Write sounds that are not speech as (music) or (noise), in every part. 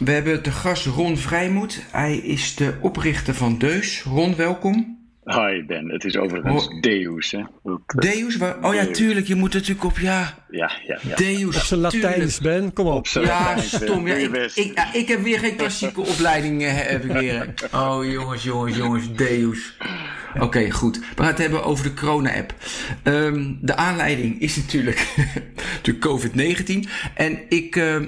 we hebben de gast Ron Vrijmoed. Hij is de oprichter van Deus. Ron, welkom. Hi Ben, het is overigens oh. Deus. Hè? Deus? Waar, oh ja, tuurlijk, je moet natuurlijk op, ja. Ja, ja, ja. Deus. Op zijn Latijns, Ben, kom op. op zijn ja, Latijns, stom. Ja, ik, ik, ja, ik heb weer geen klassieke (laughs) opleiding. eh, heb ik weer. Oh jongens, jongens, jongens, Deus. Oké, goed. We gaan het hebben over de corona-app. Ehm, de aanleiding is natuurlijk (laughs) de COVID-19. En ik... ehm,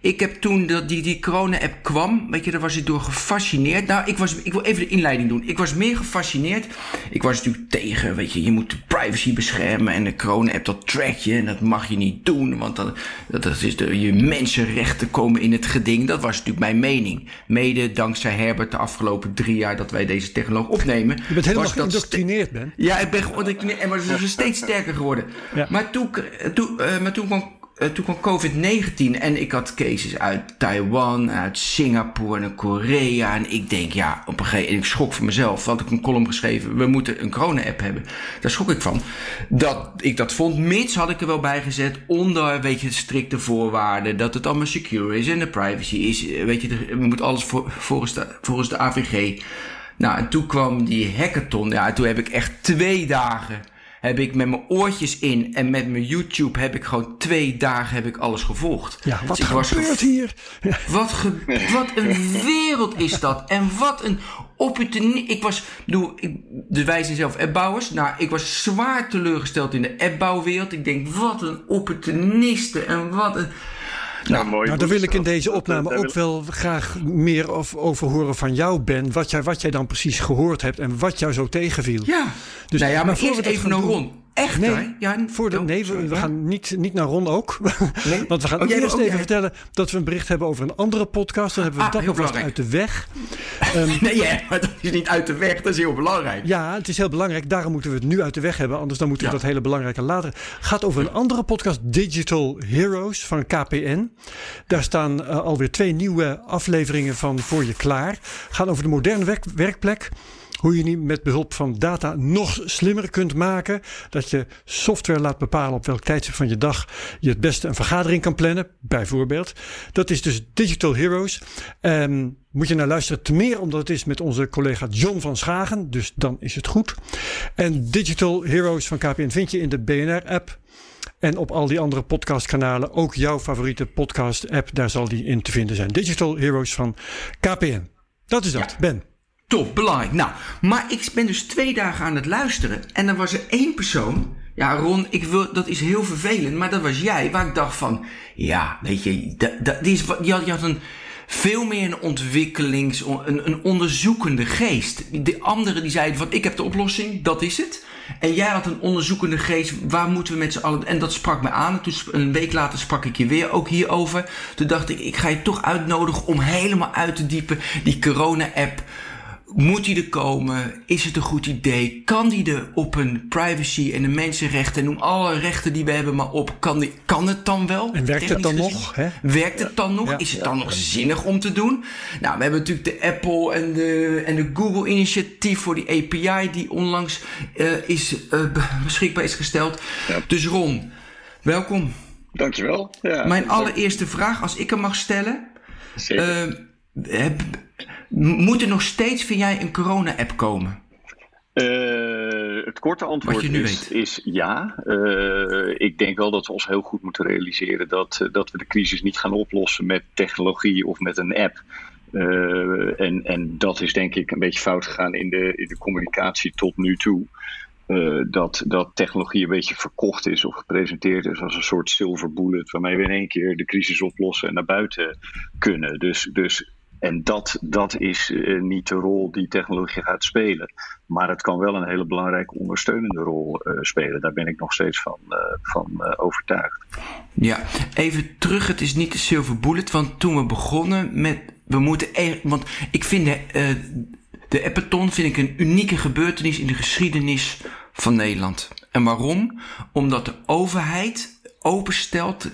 ik heb toen dat die, die corona-app kwam, weet je, daar was ik door gefascineerd. Nou, ik, was, ik wil even de inleiding doen. Ik was meer gefascineerd. Ik was natuurlijk tegen, weet je, je moet de privacy beschermen. En de corona-app, dat track je. En dat mag je niet doen, want dat, dat is de, je mensenrechten komen in het geding. Dat was natuurlijk mijn mening. Mede dankzij Herbert de afgelopen drie jaar dat wij deze technologie opnemen. Je bent helemaal geïndoctrineerd, Ben. ja, ik ben geïndoctrineerd en maar ze is steeds sterker geworden. Ja. Maar, toen, toen, uh, maar toen kwam, uh, toen kwam COVID-19 en ik had cases uit Taiwan, uit Singapore en Korea. En ik denk, ja, op een gegeven moment, ik schrok van mezelf. Had ik een column geschreven, we moeten een corona-app hebben. Daar schrok ik van. Dat ik dat vond, mits had ik er wel bij gezet, onder, weet je, strikte voorwaarden. Dat het allemaal secure is en de privacy is. Weet je, we moeten alles voor, volgens de AVG. Nou, en toen kwam die hackathon. Ja, toen heb ik echt twee dagen heb ik met mijn oortjes in en met mijn YouTube heb ik gewoon twee dagen heb ik alles gevolgd. Ja, wat Dus ik was gebeurt hier? Wat, ge- wat een wereld is dat. En wat een opportunie. Ik was, bedoel, ik, de wijze zelf appbouwers. Nou, ik was zwaar teleurgesteld in de appbouwwereld. Ik denk, wat een opportunisten en wat een... Nou, mooi Nou, daar wil ik in deze opname dat- ook wel graag meer of- over horen van jou, Ben. Wat jij, wat jij dan precies gehoord hebt en wat jou zo tegenviel. Ja. Dus- nou ja, maar, maar voor eerst even gaan naar doen- Ron. Echt, Nee? Ja, voor de, oh, nee we, sorry. we gaan niet, niet naar Ron ook. (laughs) Nee? Want we gaan Oh, eerst ook- even vertellen dat we een bericht hebben over een andere podcast. Dan hebben we Ah, dat alvast belangrijk. uit de weg. (laughs) Nee, ja, maar dat is niet uit de weg. Dat is heel belangrijk. Ja, het is heel belangrijk. Daarom moeten we het nu uit de weg hebben. Anders dan moeten we Ja. dat hele belangrijke later. gaat over een andere podcast, Digital Heroes van KPN. Daar staan eh, alweer twee nieuwe afleveringen van voor je klaar. Gaan over de moderne werk- werkplek. Hoe je die met behulp van data nog slimmer kunt maken. Dat je software laat bepalen op welk tijdstip van je dag je het beste een vergadering kan plannen, bijvoorbeeld. Dat is dus Digital Heroes. Ehm, moet je naar luisteren te meer, omdat het is met onze collega John van Schagen. Dus dan is het goed. En Digital Heroes van KPN vind je in de BNR-app. En op al die andere podcastkanalen. Ook jouw favoriete podcast-app, daar zal die in te vinden zijn. Digital Heroes van KPN. Dat is dat, Ben. Top, belangrijk. Nou, maar ik ben dus twee dagen aan het luisteren. En dan was er één persoon. Ja, Ron, ik wil, dat is heel vervelend. Maar dat was jij, waar ik dacht van... Ja, weet je, dat, die, is, die, had, had een veel meer een ontwikkelings... Een, een onderzoekende geest. De anderen die zeiden van... Ik heb de oplossing, dat is het. En jij had een onderzoekende geest. Waar moeten we met z'n allen... En dat sprak me aan. En toen, een week later sprak ik je weer ook hierover. Toen dacht ik, ik ga je toch uitnodigen... om helemaal uit te diepen die corona-app... Moet die er komen? Is het een goed idee? Kan die er op een privacy en de mensenrechten, noem alle rechten die we hebben maar op, kan, die, kan het dan wel? En werkt het dan nog, hè? Werkt het dan nog? Ja. Is het dan nog zinnig om te doen? Nou, we hebben natuurlijk de Apple en de, en de Google initiatief voor die API die onlangs eh, is, eh, be- beschikbaar is gesteld. Ja. Dus Ron, welkom. Dankjewel. Ja, Mijn allereerste vraag, als ik hem mag stellen. Zeker. Eh, heb, moet er nog steeds, vind jij, een corona-app komen? Eh, het korte antwoord is, is ja. Eh, ik denk wel dat we ons heel goed moeten realiseren dat, eh, dat we de crisis niet gaan oplossen met technologie of met een app. En, en dat is denk ik een beetje fout gegaan in de, in de communicatie tot nu toe. Dat, dat technologie een beetje verkocht is of gepresenteerd is als een soort silver bullet waarmee we in één keer de crisis oplossen en naar buiten kunnen. Dus, dus, en dat, dat is eh, niet de rol die technologie gaat spelen. Maar het kan wel een hele belangrijke ondersteunende rol eh, spelen. Daar ben ik nog steeds van, eh, van overtuigd. Ja, even terug. Het is niet de silver bullet. Want toen we begonnen met We moeten echt, want ik vind de, de vind ik een unieke gebeurtenis in de geschiedenis van Nederland. En waarom? Omdat de overheid openstelt.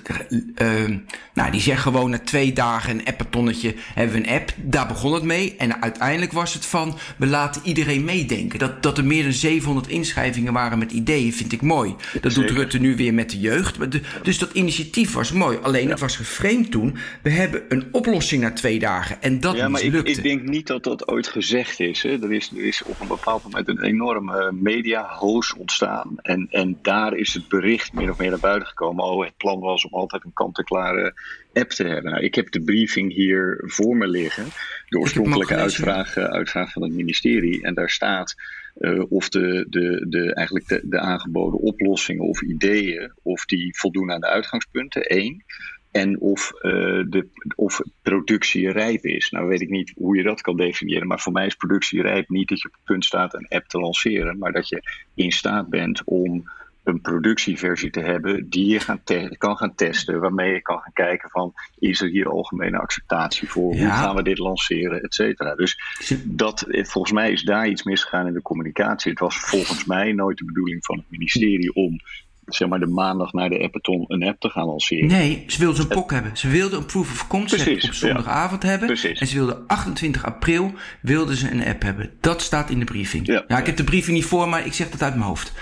Uh, nou, die zegt gewoon na twee dagen een appetonnetje hebben we een app. Daar begon het mee. En uiteindelijk was het van we laten iedereen meedenken. Dat, dat er meer dan 700 inschrijvingen waren met ideeën vind ik mooi. Dat doet Rutte nu weer met de jeugd. Dus dat initiatief was mooi. Alleen het was geframed toen. We hebben een oplossing na twee dagen. En dat ja, maar ik, ik, denk niet dat dat ooit gezegd is. Hè. Er, is er is op een bepaald moment een enorme media-hoos ontstaan. En, en daar is het bericht meer of meer naar buiten gekomen het plan was om altijd een kant-en-klare app te hebben. Nou, ik heb de briefing hier voor me liggen, de oorspronkelijke uitvraag, eh, uitvraag van het ministerie. En daar staat uh, of de, de, de, eigenlijk de, de aangeboden oplossingen of ideeën, of die voldoen aan de uitgangspunten, één. En of, uh, de, of productie rijp is. Nou weet ik niet hoe je dat kan definiëren. Maar voor mij is productie rijp niet dat je op het punt staat een app te lanceren. Maar dat je in staat bent om een productieversie te hebben die je gaan kan gaan testen, waarmee je kan gaan kijken van is er hier algemene acceptatie voor, hoe gaan we dit lanceren, et cetera. Dus dat, volgens mij is daar iets misgegaan in de communicatie. Het was volgens mij nooit de bedoeling van het ministerie om zeg maar de maandag naar de Appeton een app te gaan lanceren. Nee, ze wilden een POC hebben. Ze wilden een proof of concept op zondagavond hebben. Precies. En ze wilden 28 april wilden ze een app hebben. Dat staat in de briefing. Ja, ja ik heb de briefing niet voor, maar ik zeg dat uit mijn hoofd.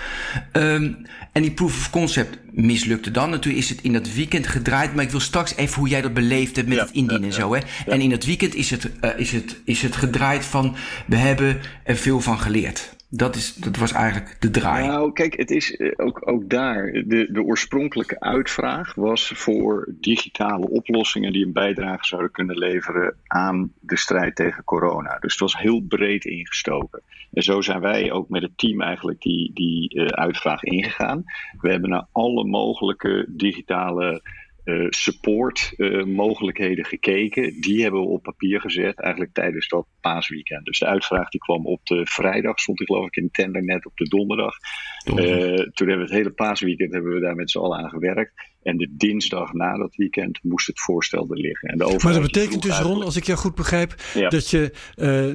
Um, en die proof of concept mislukte dan. Natuurlijk is het in dat weekend gedraaid. Maar ik wil straks even hoe jij dat beleefd hebt met het indienen en zo. Hè? En in dat weekend is het, uh, is, het, is het gedraaid van... we hebben er veel van geleerd. Dat, is, dat was eigenlijk de draai. Nou, kijk, het is eh, ook, ook daar. De, de oorspronkelijke uitvraag was voor digitale oplossingen die een bijdrage zouden kunnen leveren aan de strijd tegen corona. Dus het was heel breed ingestoken. En zo zijn wij ook met het team eigenlijk die, die uh, uitvraag ingegaan. We hebben naar alle mogelijke digitale uh, support uh, mogelijkheden gekeken. Die hebben we op papier gezet eigenlijk tijdens dat paasweekend. Dus de uitvraag die kwam op de vrijdag, stond ik geloof ik in tender net op de donderdag. Uh, toen hebben we het hele paasweekend hebben we daar met z'n allen aan gewerkt. En de dinsdag na dat weekend moest het voorstel er liggen. En de maar dat betekent dus, Ron, als ik jou goed begrijp, dat je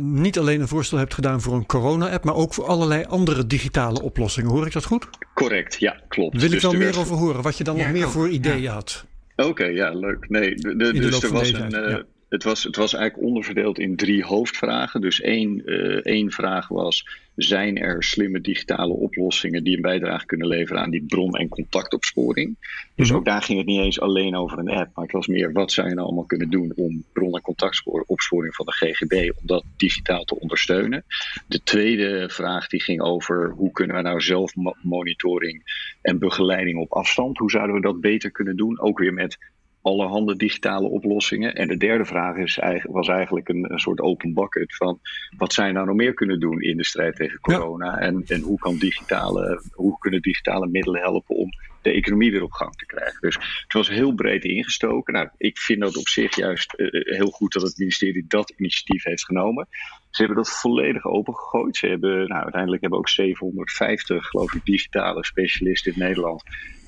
niet alleen een voorstel hebt gedaan voor een corona-app, maar ook voor allerlei andere digitale oplossingen. Hoor ik dat goed? Correct, ja, klopt. Wil ik dus wel meer over horen, wat je dan nog meer voor ideeën had? Oké, ja, leuk. Nee, de, de, dus er was een. Uh, het, was, het was eigenlijk onderverdeeld in drie hoofdvragen. Dus één, uh, één vraag was: zijn er slimme digitale oplossingen die een bijdrage kunnen leveren aan die bron- en contactopsporing? Dus mhm. ook daar ging het niet eens alleen over een app, maar het was meer: wat zou je nou allemaal kunnen doen om bron- en contactopsporing van de GGB, om dat digitaal te ondersteunen? De tweede vraag die ging over: hoe kunnen we nou zelf monitoring en begeleiding op afstand? Hoe zouden we dat beter kunnen doen? Ook weer met allerhande digitale oplossingen. En de derde vraag is, was eigenlijk een, een soort open bucket van wat zij nou nog meer kunnen doen in de strijd tegen corona. En, en hoe, kan digitale, hoe kunnen digitale middelen helpen om de economie weer op gang te krijgen. Dus het was heel breed ingestoken. Nou, ik vind dat op zich juist uh, heel goed dat het ministerie dat initiatief heeft genomen. Ze hebben dat volledig opengegooid. Ze hebben, nou, uiteindelijk hebben ook 750, geloof ik, digitale specialisten in Nederland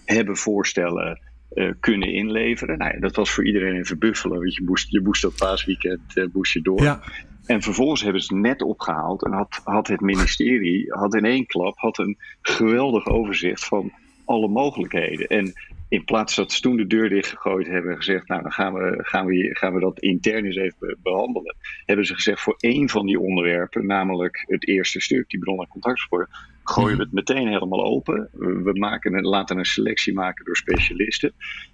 hebben voorstellen uh, kunnen inleveren. Nou, dat was voor iedereen een verbuffelen, want je moest, je moest dat paasweekend uh, moest je door. Ja. En vervolgens hebben ze het net opgehaald en had, had het ministerie had in één klap had een geweldig overzicht van alle mogelijkheden. En in plaats dat ze toen de deur dichtgegooid hebben en gezegd, nou dan gaan we, gaan we, gaan we dat intern eens even behandelen, hebben ze gezegd voor één van die onderwerpen, namelijk het eerste stuk, die bron- en contactsporen, gooien we het meteen helemaal open. We maken laten een selectie maken door specialisten.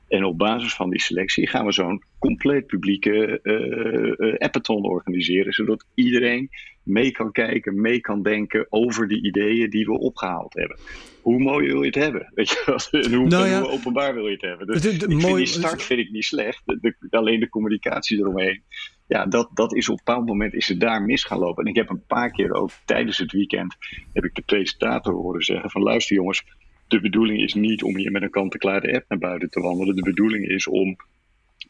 En op basis van die selectie gaan we zo'n compleet publieke uh, uh, appathon organiseren, zodat iedereen mee kan kijken, mee kan denken over die ideeën die we opgehaald hebben. Hoe mooi wil je het hebben? (laughs) Weet je, en hoe, nou hoe openbaar wil je het hebben? Dus ik vind die start vind ik niet slecht. alleen de communicatie eromheen ja, dat, dat is op een bepaald moment is het daar mis gaan lopen. En ik heb een paar keer ook tijdens het weekend heb ik de presentator horen zeggen van luister jongens, de bedoeling is niet om hier met een kant-en-klare app naar buiten te wandelen. De bedoeling is om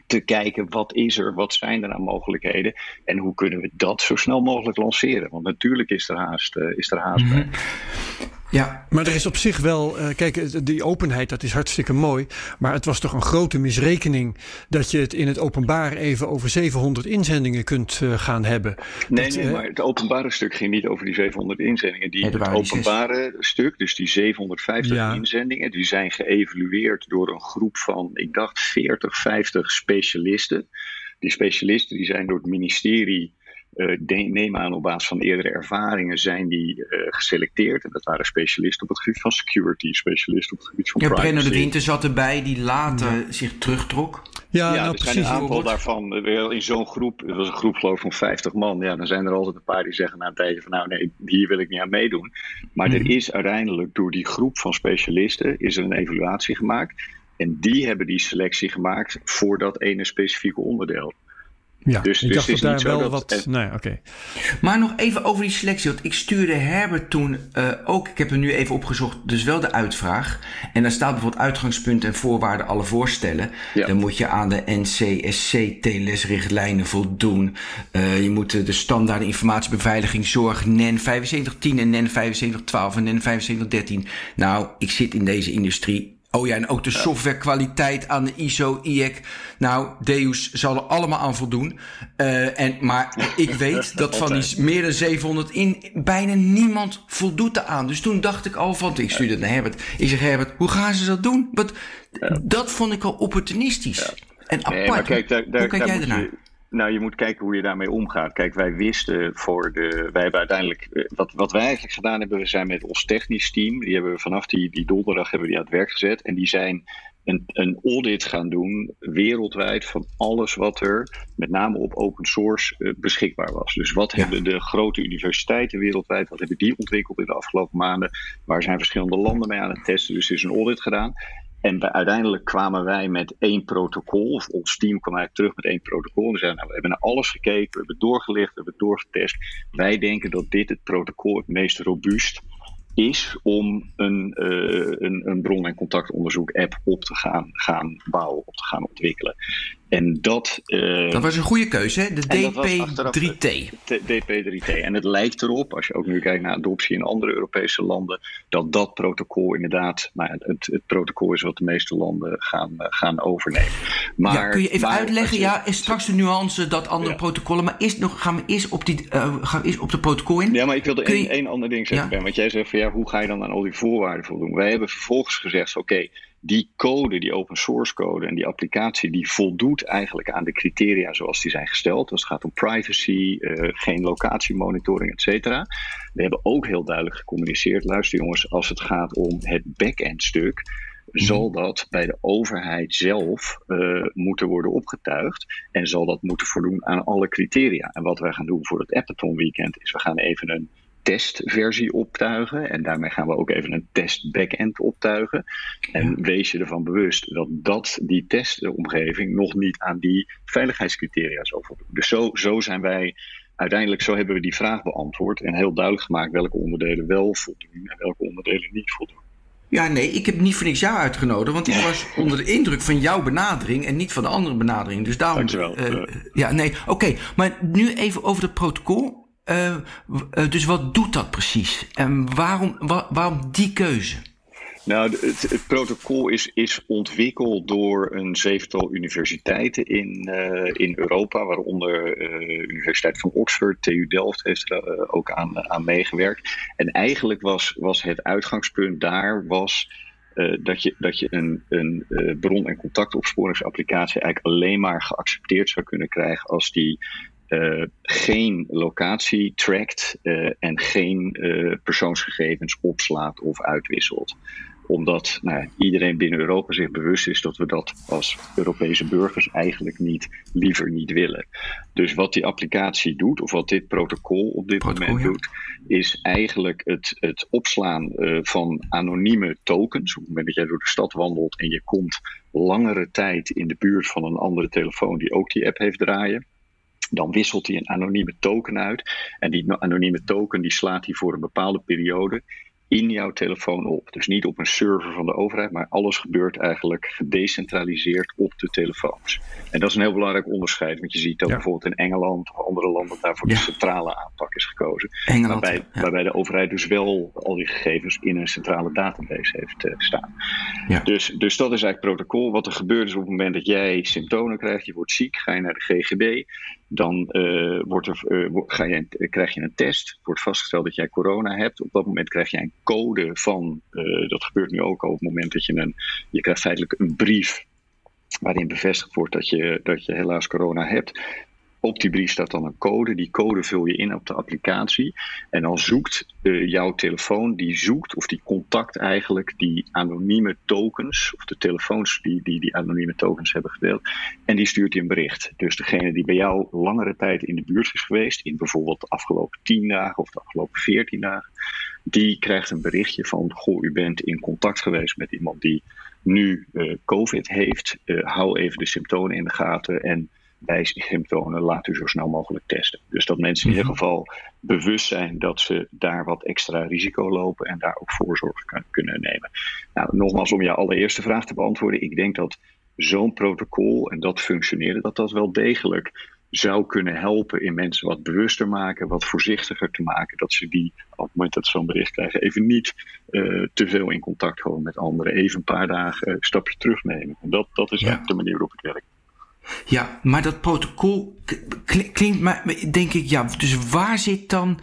te kijken wat is er, wat zijn er aan mogelijkheden en hoe kunnen we dat zo snel mogelijk lanceren. Want natuurlijk is er haast, uh, is er haast bij. Ja. Maar er is op zich wel, uh, kijk, die openheid, dat is hartstikke mooi. Maar het was toch een grote misrekening dat je het in het openbaar even over 700 inzendingen kunt uh, gaan hebben. Nee, dat, nee, uh, maar het openbare stuk ging niet over die 700 inzendingen. Die, het openbare stuk, dus die 750 ja. inzendingen, die zijn geëvalueerd door een groep van, ik dacht, 40, 50 specialisten. Die specialisten die zijn door het ministerie uh, neem aan op basis van eerdere ervaringen zijn die uh, geselecteerd. En dat waren specialisten op het gebied van security, specialisten op het gebied van ja, privacy. Brenno de Winter zat erbij, die later ja. zich terugtrok. Ja, ja nou, er precies. zijn een aantal daarvan in zo'n groep. Het was een groep geloof ik van 50 man. Ja, dan zijn er altijd een paar die zeggen na een tijdje van nou nee, hier wil ik niet aan meedoen. Maar Mhm. mm. er is uiteindelijk door die groep van specialisten is er een evaluatie gemaakt. En die hebben die selectie gemaakt voor dat ene specifieke onderdeel. Ja, Dus- ik dus dacht het dat is daar wel dat- wat... en- Nee, oké. Maar nog even over die selectie. Want ik stuurde Herbert toen uh, ook, ik heb er nu even opgezocht, dus wel de uitvraag. En daar staat bijvoorbeeld uitgangspunten en voorwaarden alle voorstellen. Ja. Dan moet je aan de NCSC-TLS-richtlijnen voldoen. Uh, je moet de standaarden informatiebeveiliging zorg NEN 7510 en NEN 7512 en NEN 7513. Nou, ik zit in deze industrie Oh ja, en ook de softwarekwaliteit aan de ISO, IEC. Nou, Deus zal er allemaal aan voldoen. Uh, en, maar ik (laughs) weet dat van die meer dan 700 in bijna niemand voldoet eraan. Dus toen dacht ik al van, ik stuurde het naar Herbert. Ik zeg, Herbert, hoe gaan ze dat doen? Dat vond ik al opportunistisch. En apart. Nee, maar kijk, daar, daar, hoe kijk daar jij ernaar? Nou, je moet kijken hoe je daarmee omgaat. Kijk, wij wisten voor de. Wij hebben uiteindelijk. eh, Wat, wat wij eigenlijk gedaan hebben, we zijn met ons technisch team. Die hebben we vanaf die, die donderdag hebben we die aan het werk gezet. En die zijn een, een audit gaan doen wereldwijd van alles wat er met name op open source eh, beschikbaar was. Dus wat Ja. hebben de grote universiteiten wereldwijd, wat hebben die ontwikkeld in de afgelopen maanden? Waar zijn verschillende landen mee aan het testen? Dus er is een audit gedaan. En uiteindelijk kwamen wij met één protocol, of ons team kwam eigenlijk terug met één protocol. En zeiden, nou, we hebben naar alles gekeken, we hebben doorgelicht, we hebben doorgetest. Wij denken dat dit het protocol het meest robuust is om een, eh, een, een bron- en contactonderzoek app op te gaan, gaan bouwen, op te gaan ontwikkelen. En dat, eh, Dat was een goede keuze, hè? De En dat was achteraf- DP3T. T- DP3T. En het lijkt erop, als je ook nu kijkt naar adoptie in andere Europese landen, dat dat protocol inderdaad nou, ja, het, het protocol is wat de meeste landen gaan, eh, gaan overnemen. Maar, ja, kun je even maar uitleggen? je- Ja, is straks de nuance dat andere Ja. protocollen. Maar eerst nog, gaan we eerst op, die, uh, gaan we eerst op de protocol in? Ja, maar ik wilde één, je- ander ding zeggen, Ja. Ben. Want jij zegt van ja, hoe ga je dan aan al die voorwaarden voldoen? Wij hebben vervolgens gezegd, oké, die code, die open source code en die applicatie, die voldoet eigenlijk aan de criteria zoals die zijn gesteld. Als het gaat om privacy, eh, geen locatiemonitoring, et cetera. We hebben ook heel duidelijk gecommuniceerd, luister jongens, als het gaat om het back-end stuk, zal dat bij de overheid zelf eh, moeten worden opgetuigd en zal dat moeten voldoen aan alle criteria. En wat wij gaan doen voor het Appathon weekend is we gaan even een testversie optuigen en daarmee gaan we ook even een test backend optuigen. En wees je ervan bewust dat, dat die testomgeving nog niet aan die veiligheidscriteria zal voldoen. Dus zo, zo zijn wij uiteindelijk zo hebben we die vraag beantwoord en heel duidelijk gemaakt welke onderdelen wel voldoen en welke onderdelen niet voldoen. Ja, nee, ik heb niet voor niks jou uitgenodigd. Want ik was onder de indruk van jouw benadering en niet van de andere benadering. Dus daarom. Dankjewel. eh, Eh. ja, nee, oké. Maar nu even over het protocol. Eh, eh, dus wat doet dat precies? En waarom, wa- waarom die keuze? Nou, het, protocol is, is ontwikkeld door een zevental universiteiten in, eh, in Europa, waaronder de Universiteit van Oxford, TU Delft heeft er ook aan, aan meegewerkt. En eigenlijk was, was het uitgangspunt daar was, dat je, dat je een, een bron- en contactopsporingsapplicatie eigenlijk alleen maar geaccepteerd zou kunnen krijgen als die eh, geen locatie trackt eh, en geen eh, persoonsgegevens opslaat of uitwisselt omdat nou, iedereen binnen Europa zich bewust is dat we dat als Europese burgers eigenlijk niet, liever niet willen. Dus wat die applicatie doet, of wat dit protocol op dit Protocol, moment ja. doet, is eigenlijk het, het opslaan van anonieme tokens. Op het moment dat jij door de stad wandelt en je komt langere tijd in de buurt van een andere telefoon die ook die app heeft draaien. Dan wisselt hij een anonieme token uit. En die anonieme token die slaat hij voor een bepaalde periode in jouw telefoon op. Dus niet op een server van de overheid, maar alles gebeurt eigenlijk gedecentraliseerd op de telefoons. En dat is een heel belangrijk onderscheid, want je ziet dat Ja. bijvoorbeeld in Engeland of andere landen daarvoor Ja. de centrale aanpak is gekozen. Engeland, waarbij, ja. waarbij de overheid dus wel al die gegevens in een centrale database heeft uh, staan. Ja. Dus, dus dat is eigenlijk protocol. Wat er gebeurt is op het moment dat jij symptomen krijgt, je wordt ziek, ga je naar de GGD, dan uh, wordt er, uh, ga je, krijg je een test, wordt vastgesteld dat jij corona hebt. Op dat moment krijg je een code van, dat gebeurt nu ook al op het moment dat je een, je krijgt feitelijk een brief waarin bevestigd wordt dat je, dat je helaas corona hebt. Op die brief staat dan een code. Die code vul je in op de applicatie. En dan zoekt uh, jouw telefoon, die zoekt of die contact eigenlijk die anonieme tokens, of de telefoons die, die die anonieme tokens hebben gedeeld. En die stuurt je een bericht. Dus degene die bij jou langere tijd in de buurt is geweest, in bijvoorbeeld de afgelopen 10 dagen of de afgelopen 14 dagen, die krijgt een berichtje van: Goh, u bent in contact geweest met iemand die nu uh, COVID heeft. Uh, hou even de symptomen in de gaten en bij symptomen laat u zo snel mogelijk testen. Dus dat mensen in ieder geval bewust zijn dat ze daar wat extra risico lopen en daar ook voorzorg kunnen nemen. Nou, nogmaals, om jouw allereerste vraag te beantwoorden. Ik denk dat zo'n protocol en dat functioneren, dat dat wel degelijk zou kunnen helpen in mensen wat bewuster maken, wat voorzichtiger te maken. Dat ze die, op het moment dat ze zo'n bericht krijgen, even niet uh, te veel in contact komen met anderen. Even een paar dagen een stapje terugnemen. En dat, dat is ja. de manier waarop het werkt. Ja, maar dat protocol klinkt, maar denk ik, ja, dus waar zit dan,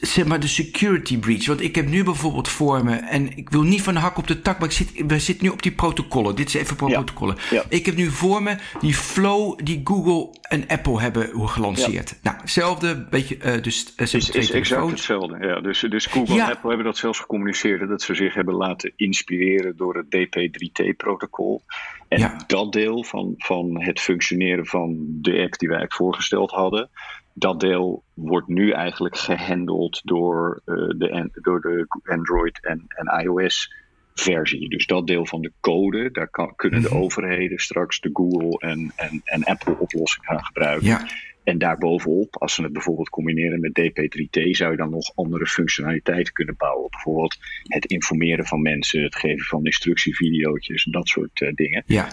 zeg maar, de security breach? Want ik heb nu bijvoorbeeld voor me, en ik wil niet van de hak op de tak, maar ik zit, we zitten nu op die protocollen. Dit is even ja. protocollen. Ja. Ik heb nu voor me die flow die Google en Apple hebben gelanceerd. Ja. Nou, hetzelfde, beetje, uh, dus uh, is, is exact hetzelfde. Ja, dus, dus Google en Apple hebben dat zelfs gecommuniceerd, dat ze zich hebben laten inspireren door het DP3T-protocol. En dat deel van, van het functioneren van de app die wij voorgesteld hadden, dat deel wordt nu eigenlijk gehandeld door, uh, de, door de Android en, en iOS versie. Dus dat deel van de code, daar kan, kunnen de overheden straks de Google en, en, en Apple oplossing gaan gebruiken. Ja. En daarbovenop, als ze het bijvoorbeeld combineren met DP3T, zou je dan nog andere functionaliteiten kunnen bouwen. Bijvoorbeeld het informeren van mensen, het geven van instructievideootjes en dat soort uh, dingen. Ja.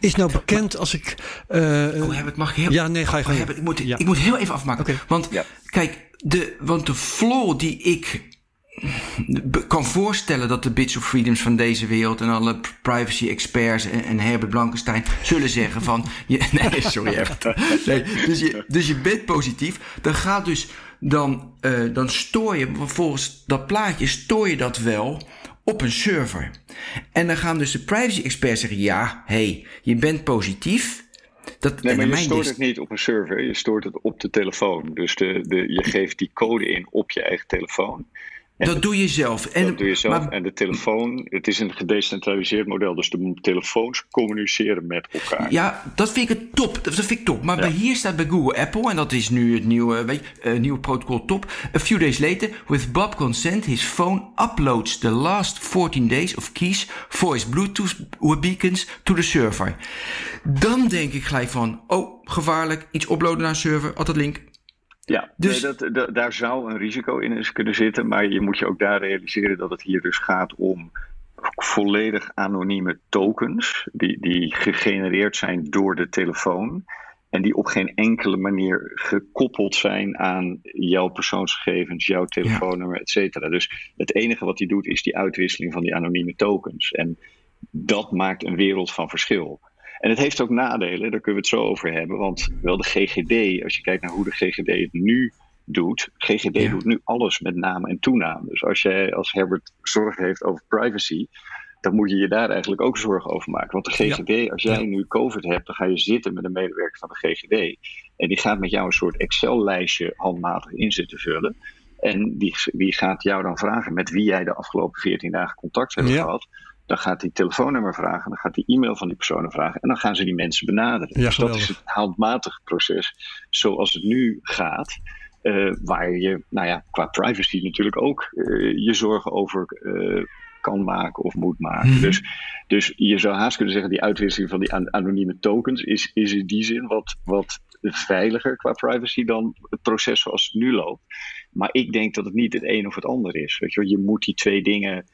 Is nou bekend als ik. Uh, oh, heb het mag heel. Ja, nee, ga je oh, ik, moet, ja. ik moet heel even afmaken. Okay. Want ja. kijk, de, want de flaw die ik kan voorstellen dat de Bits of Freedoms van deze wereld en alle privacy experts en, en Herbert Blankenstein zullen zeggen van (laughs) je, nee sorry Herbert nee, dus, je, dus je bent positief dan gaat dus dan, uh, dan stoor je volgens dat plaatje stoor je dat wel op een server en dan gaan dus de privacy experts zeggen ja hey je bent positief dat, nee, maar je stoort het niet op een server, je stoort het op de telefoon. Dus de, de, je geeft die code in op je eigen telefoon. Dat doe je zelf. En, dat doe je zelf. Maar, en de telefoon, het is een gedecentraliseerd model, dus de telefoons communiceren met elkaar. Ja, dat vind ik het top. Dat vind ik top. Maar ja. bij hier staat bij Google Apple, en dat is nu het nieuwe, weet je, uh, nieuwe protocol top. A few days later, with Bob consent, his phone uploads the last 14 days of keys, voice, Bluetooth beacons to the server. Dan denk ik gelijk van, oh, gevaarlijk, iets uploaden naar een server, altijd link. Ja, dus, nee, dat, dat, daar zou een risico in kunnen zitten, maar je moet je ook daar realiseren dat het hier dus gaat om volledig anonieme tokens die, die gegenereerd zijn door de telefoon en die op geen enkele manier gekoppeld zijn aan jouw persoonsgegevens, jouw telefoonnummer, et cetera. Dus het enige wat hij doet is die uitwisseling van die anonieme tokens. En dat maakt een wereld van verschil. En het heeft ook nadelen, daar kunnen we het zo over hebben. Want wel de GGD, als je kijkt naar hoe de GGD het nu doet. GGD ja. doet nu alles met naam en toenaam. Dus als jij als Herbert zorgen heeft over privacy. Dan moet je je daar eigenlijk ook zorgen over maken. Want de GGD, ja. als jij ja. nu COVID hebt, dan ga je zitten met een medewerker van de GGD. En die gaat met jou een soort Excel-lijstje handmatig in zitten vullen. En die, die gaat jou dan vragen met wie jij de afgelopen 14 dagen contact hebt gehad. Dan gaat hij telefoonnummer vragen, dan gaat hij e-mail van die personen vragen en dan gaan ze die mensen benaderen. Ja, dus dat is het handmatig proces zoals het nu gaat. Uh, waar je, nou ja, qua privacy natuurlijk ook uh, je zorgen over uh, kan maken of moet maken. Mm-hmm. Dus, dus je zou haast kunnen zeggen, die uitwisseling van die an anonieme tokens is, is in die zin wat, wat veiliger qua privacy dan het proces zoals het nu loopt. Maar ik denk dat het niet het een of het ander is. Weet je, wel? je moet die twee dingen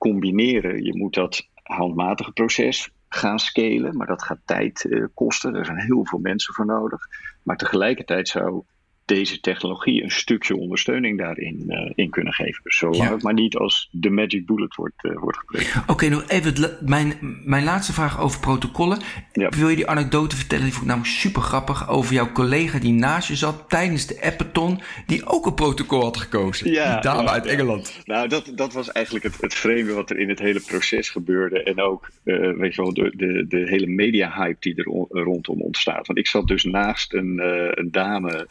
combineren. Je moet dat handmatige proces gaan scalen, maar dat gaat tijd uh, kosten. Er zijn heel veel mensen voor nodig. Maar tegelijkertijd zou deze technologie een stukje ondersteuning daarin uh, in kunnen geven. Dus zolang ja. het maar niet als de magic bullet wordt, uh, wordt gebruikt. Oké, okay, nog even mijn, mijn laatste vraag over protocollen. Ja. Wil je die anekdote vertellen? Die vond ik namelijk super grappig. Over jouw collega die naast je zat tijdens de Appeton. Die ook een protocol had gekozen. Ja, die dame uit Engeland. Nou, dat, dat was eigenlijk het, het vreemde wat er in het hele proces gebeurde. En ook, uh, weet je wel, de, de, de hele media-hype die er rondom ontstaat. Want ik zat dus naast een, een dame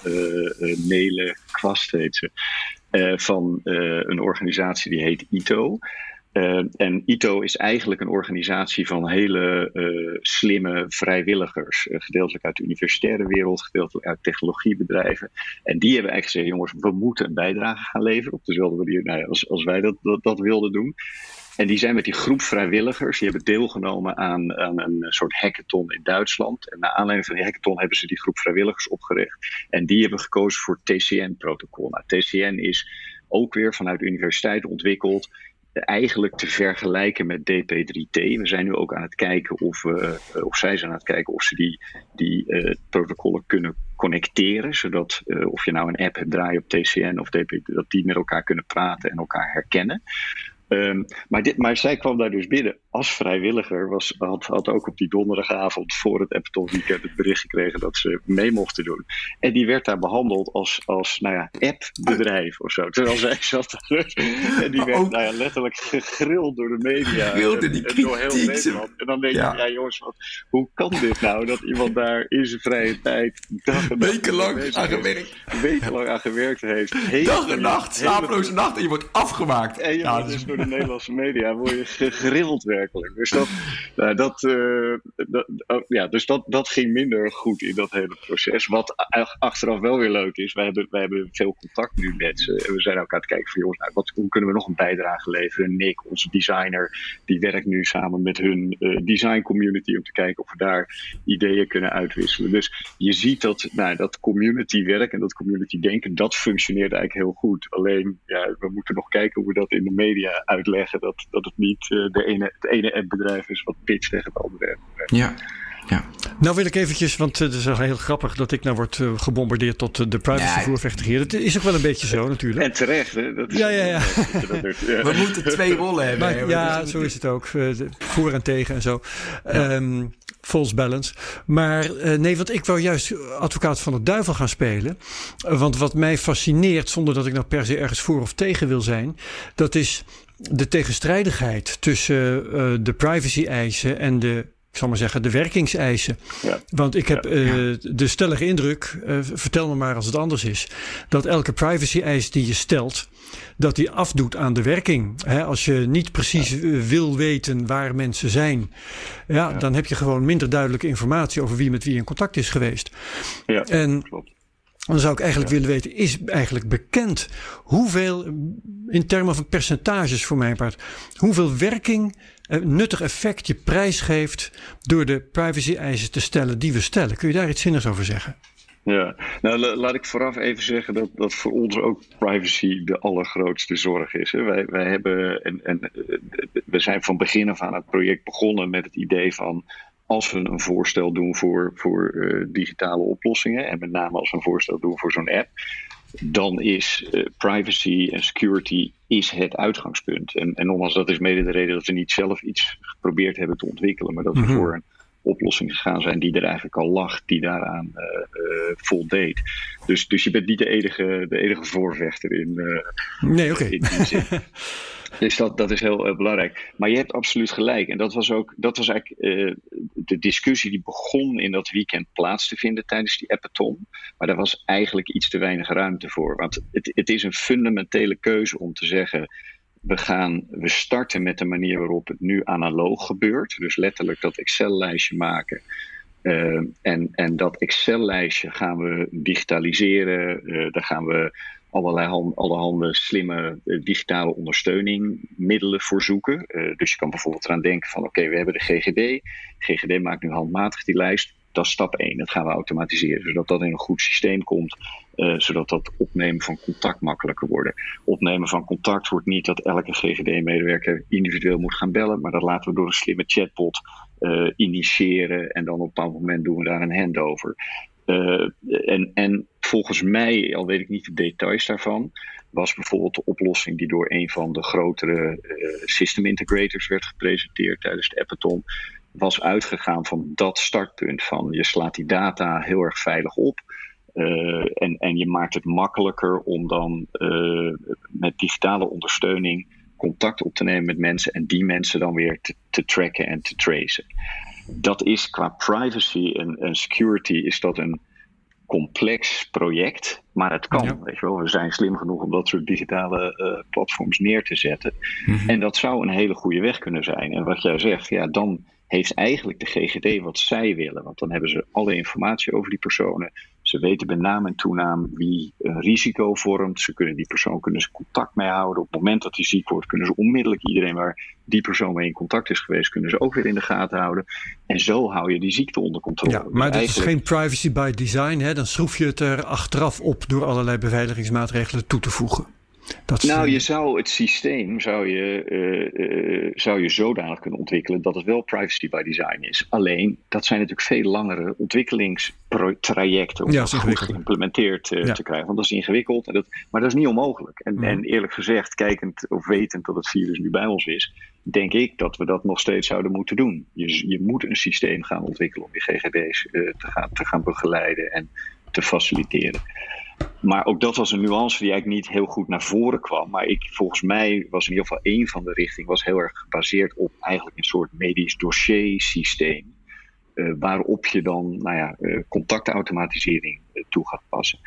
Nele Kwast heet ze, uh, van een organisatie die heet ITO. En ITO is eigenlijk een organisatie van hele slimme vrijwilligers. Gedeeltelijk uit de universitaire wereld, gedeeltelijk uit technologiebedrijven. En die hebben eigenlijk gezegd: jongens, we moeten een bijdrage gaan leveren. Op dezelfde manier nou als, als wij dat, dat, dat wilden doen. En die zijn met die groep vrijwilligers, die hebben deelgenomen aan, een soort hackathon in Duitsland. En naar aanleiding van die hackathon hebben ze die groep vrijwilligers opgericht. En die hebben gekozen voor TCN-protocol. Nou, TCN is ook weer vanuit universiteit ontwikkeld. Eigenlijk te vergelijken met DP3T. We zijn nu ook aan het kijken of, we, of zij zijn aan het kijken of ze die, die uh, protocollen kunnen connecteren. Zodat of je nou een app hebt draaien op TCN of DP, dat die met elkaar kunnen praten en elkaar herkennen. Um, maar, dit, maar zij kwam daar dus binnen als vrijwilliger. Was, had, had ook op die donderdagavond voor het Apple Weekend het bericht gekregen dat ze mee mochten doen. En die werd daar behandeld als, als nou ja, appbedrijf of zo. Terwijl zij zat (laughs) En die werd nou ja, letterlijk gegrild door de media. Die en, door heel Nederland. En dan denk je, ja, ja jongens, wat, hoe kan dit nou? Dat iemand daar in zijn vrije tijd dag en wekenlang aan gewerkt. Wekenlang aan gewerkt heeft. Dag en nacht, slapeloze nacht en je wordt afgemaakt. En je ja, dus door de Nederlandse media word je gegrild Dus dat, nou, dat oh, ja, dus dat, dat ging minder goed in dat hele proces. Wat achteraf wel weer leuk is, wij hebben, wij hebben veel contact nu met ze. En we zijn aan het kijken van jongens, nou, wat, hoe kunnen we nog een bijdrage leveren? Nick, onze designer, die werkt nu samen met hun uh, design community om te kijken of we daar ideeën kunnen uitwisselen. Dus je ziet dat, nou, dat community werk en dat community denken, dat functioneert eigenlijk heel goed. Alleen, ja, we moeten nog kijken hoe we dat in de media uitleggen. Dat, dat het niet uh, de ene, ene appbedrijf is wat pitcht tegen het andere appbedrijf. Ja. Ja. Nou wil ik eventjes, want het is heel grappig dat ik nou word uh, gebombardeerd tot de privacyvoervechter hier. Dat is ook wel een beetje zo natuurlijk. En terecht, hè? Dat is ja, ja, ja. (laughs) We moeten twee rollen hebben. Maar, ja, zo is het ook. voor en tegen en zo. Ja. Um, false balance. Maar nee, want ik wou juist advocaat van de duivel gaan spelen. Want wat mij fascineert, zonder dat ik nou per se ergens voor of tegen wil zijn, dat is de tegenstrijdigheid tussen uh, de privacy-eisen en de ik zal maar zeggen, de werkingseisen. Ja. Want ik heb uh, de stellige indruk, uh, vertel me maar als het anders is, dat elke privacy-eis die je stelt, dat die afdoet aan de werking. He, als je niet precies ja. wil weten waar mensen zijn, ja, ja, dan heb je gewoon minder duidelijke informatie over wie met wie in contact is geweest. Ja, en, klopt. Dan zou ik eigenlijk willen weten, is eigenlijk bekend hoeveel, in termen van percentages voor mijn part, hoeveel werking, nuttig effect je prijs geeft door de privacy-eisen te stellen die we stellen? Kun je daar iets zinnigs over zeggen? Ja, nou laat ik vooraf even zeggen dat, dat voor ons ook privacy de allergrootste zorg is. Hè. Wij, wij hebben, en, en we zijn van begin af aan het project begonnen met het idee van als we een voorstel doen voor, voor uh, digitale oplossingen, en met name als we een voorstel doen voor zo'n app, dan is uh, privacy en security is het uitgangspunt. En, en nogmaals, dat is mede de reden dat we niet zelf iets geprobeerd hebben te ontwikkelen, maar dat we mm -hmm. voor een oplossing gegaan zijn die er eigenlijk al lag, die daaraan uh, uh, voldeed. Dus, dus je bent niet de enige, de enige voorvechter in, nee, okay. (laughs) Dus dat, dat is heel belangrijk. Maar je hebt absoluut gelijk. En dat was ook dat was eigenlijk uh, de discussie die begon in dat weekend plaats te vinden tijdens die Appeton. Maar daar was eigenlijk iets te weinig ruimte voor. Want het, het is een fundamentele keuze om te zeggen. We, gaan, we starten met de manier waarop het nu analoog gebeurt. Dus letterlijk dat Excel-lijstje maken. Uh, en, en dat Excel-lijstje gaan we digitaliseren. Uh, daar gaan we allerlei hand, allerhande slimme uh, digitale ondersteuning middelen voor zoeken. Uh, dus je kan bijvoorbeeld eraan denken van oké, we hebben de GGD. GGD maakt nu handmatig die lijst. Dat is stap 1. Dat gaan we automatiseren. Zodat dat in een goed systeem komt. Uh, zodat dat opnemen van contact makkelijker wordt. Opnemen van contact wordt niet dat elke GGD-medewerker individueel moet gaan bellen. Maar dat laten we door een slimme chatbot initiëren. En dan op een bepaald moment doen we daar een handover. En, en volgens mij, al weet ik niet de details daarvan, was bijvoorbeeld de oplossing die door een van de grotere uh, system integrators werd gepresenteerd tijdens de Appathon, was uitgegaan van dat startpunt van je slaat die data heel erg veilig op. Uh, en, en je maakt het makkelijker om dan met digitale ondersteuning contact op te nemen met mensen en die mensen dan weer te, te tracken en te tracen. Dat is qua privacy en, en security is dat een complex project, maar het kan. Ja. Weet je wel. We zijn slim genoeg om dat soort digitale uh, platforms neer te zetten. Mm -hmm. En dat zou een hele goede weg kunnen zijn. En wat jij zegt, ja, dan heeft eigenlijk de GGD wat zij willen. Want dan hebben ze alle informatie over die personen. Ze weten bij naam en toenaam wie een risico vormt. Ze kunnen die persoon kunnen ze contact mee houden. Op het moment dat hij ziek wordt, kunnen ze onmiddellijk iedereen waar die persoon mee in contact is geweest, kunnen ze ook weer in de gaten houden. En zo hou je die ziekte onder controle. Ja, maar dat is geen privacy by design. Hè? Dan schroef je het er achteraf op door allerlei beveiligingsmaatregelen toe te voegen. Dat nou, je zou het systeem zou je, uh, uh, zou je zodanig kunnen ontwikkelen dat het wel privacy by design is. Alleen, dat zijn natuurlijk veel langere ontwikkelingstrajecten om ja, dat goed geïmplementeerd uh, ja. te krijgen. Want dat is ingewikkeld, en dat, maar dat is niet onmogelijk. En, en, eerlijk gezegd, kijkend of wetend dat het virus nu bij ons is, denk ik dat we dat nog steeds zouden moeten doen. Je, je moet een systeem gaan ontwikkelen om je GGD's te, gaan, te gaan begeleiden en te faciliteren. Maar ook dat was een nuance die eigenlijk niet heel goed naar voren kwam. Maar ik, volgens mij was in ieder geval één van de richtingen was heel erg gebaseerd op eigenlijk een soort medisch dossiersysteem. Uh, waarop je dan nou ja, uh, contactautomatisering uh, toe gaat passen.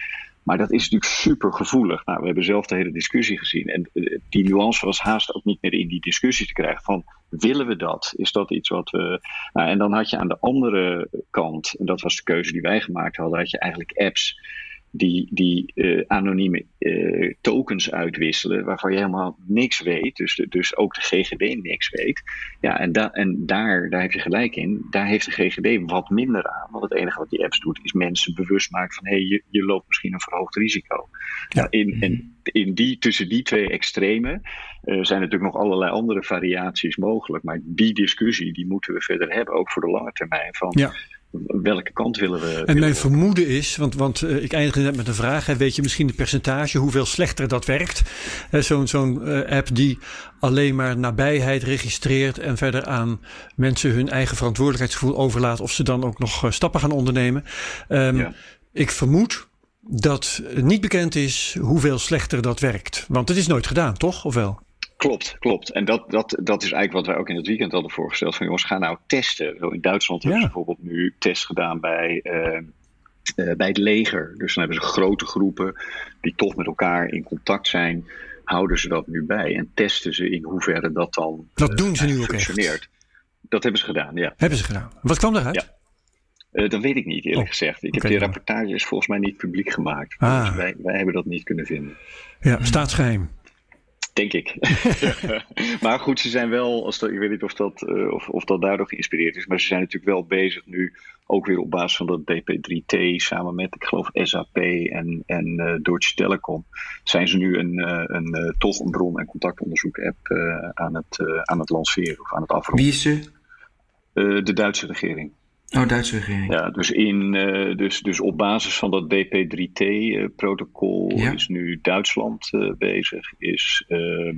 Maar dat is natuurlijk super gevoelig. Nou, we hebben zelf de hele discussie gezien. En die nuance was haast ook niet meer in die discussie te krijgen. Van willen we dat? Is dat iets wat we. Nou, en dan had je aan de andere kant, en dat was de keuze die wij gemaakt hadden, had je eigenlijk apps die, die uh, anonieme uh, tokens uitwisselen, waarvan je helemaal niks weet, dus, de, dus ook de GGD niks weet. Ja, en, da en daar, daar heb je gelijk in, daar heeft de GGD wat minder aan. Want het enige wat die apps doet, is mensen bewust maken van hé, hey, je, je loopt misschien een verhoogd risico. Ja. In, en in die, tussen die twee extremen uh, zijn natuurlijk nog allerlei andere variaties mogelijk. Maar die discussie die moeten we verder hebben, ook voor de lange termijn. Van, ja welke kant willen we. En mijn vermoeden is, want, want uh, ik eindigde net met een vraag: hè, weet je misschien de percentage hoeveel slechter dat werkt? Zo'n zo'n uh, app die alleen maar nabijheid registreert en verder aan mensen hun eigen verantwoordelijkheidsgevoel overlaat of ze dan ook nog uh, stappen gaan ondernemen. Um, ja. Ik vermoed dat niet bekend is hoeveel slechter dat werkt. Want het is nooit gedaan, toch? Of wel? Klopt, klopt. En dat, dat, dat is eigenlijk wat wij ook in het weekend hadden voorgesteld. Van jongens, ga nou testen. In Duitsland ja. hebben ze bijvoorbeeld nu test gedaan bij, uh, uh, bij het leger. Dus dan hebben ze grote groepen die toch met elkaar in contact zijn. Houden ze dat nu bij en testen ze in hoeverre dat dan Dat doen ze nu ook functioneert. Echt. Dat hebben ze gedaan, ja. Hebben ze gedaan. Wat kwam eruit? Ja. Uh, dat weet ik niet, eerlijk oh, gezegd. Ik okay, heb die rapportages volgens mij niet publiek gemaakt. Ah. Dus wij, wij hebben dat niet kunnen vinden. Ja, staatsgeheim. Denk ik. (laughs) maar goed, ze zijn wel, als dat, ik weet niet of dat, uh, of, of dat daardoor geïnspireerd is, maar ze zijn natuurlijk wel bezig nu, ook weer op basis van dat DP3T, samen met, ik geloof, SAP en, en uh, Deutsche Telekom, zijn ze nu een, uh, een, een toch een bron- en contactonderzoek-app aan, het, aan het lanceren of aan het afronden. Wie is ze? de Duitse regering. Oh, Duitse regering. Ja, dus, in, uh, dus, dus op basis van dat DP3T-protocol uh, ja. is nu Duitsland uh, bezig. Is, ehm,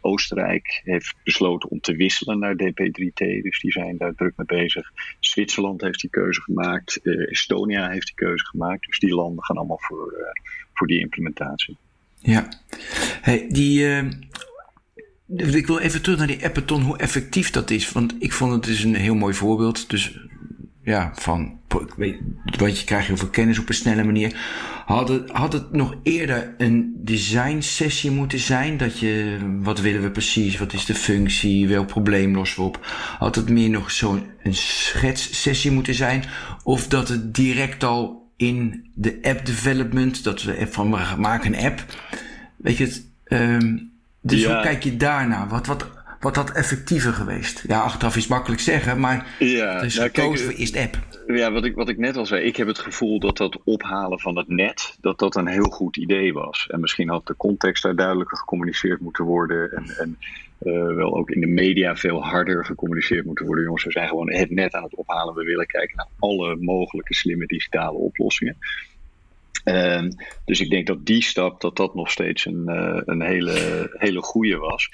Oostenrijk heeft besloten om te wisselen naar DP3T, dus die zijn daar druk mee bezig. Zwitserland heeft die keuze gemaakt. Estonia heeft die keuze gemaakt. Dus die landen gaan allemaal voor, voor die implementatie. Ja, hey, die. Ik wil even terug naar die Appeton, hoe effectief dat is. Want ik vond het dus een heel mooi voorbeeld. Dus ja, van, want je krijgt heel veel kennis op een snelle manier. Had het, had het nog eerder een design sessie moeten zijn? Dat je, wat willen we precies? Wat is de functie? Welk probleem lossen we op? Had het meer nog zo'n schets-sessie moeten zijn? Of dat het direct al in de app development, dat we van we maken een app. Weet je het? Um, dus ja. hoe kijk je daarna? Wat, wat, wat dat effectiever geweest? Ja, achteraf is makkelijk zeggen, maar ja, het is nou, gekozen voor eerst app. Ja, wat ik, wat ik net al zei, ik heb het gevoel dat dat ophalen van het net, dat dat een heel goed idee was. En misschien had de context daar duidelijker gecommuniceerd moeten worden en, en uh, wel ook in de media veel harder gecommuniceerd moeten worden. Jongens, we zijn gewoon het net aan het ophalen. We willen kijken naar alle mogelijke slimme digitale oplossingen. Ehm, dus ik denk dat die stap, dat dat nog steeds een, uh, een hele, hele goede was.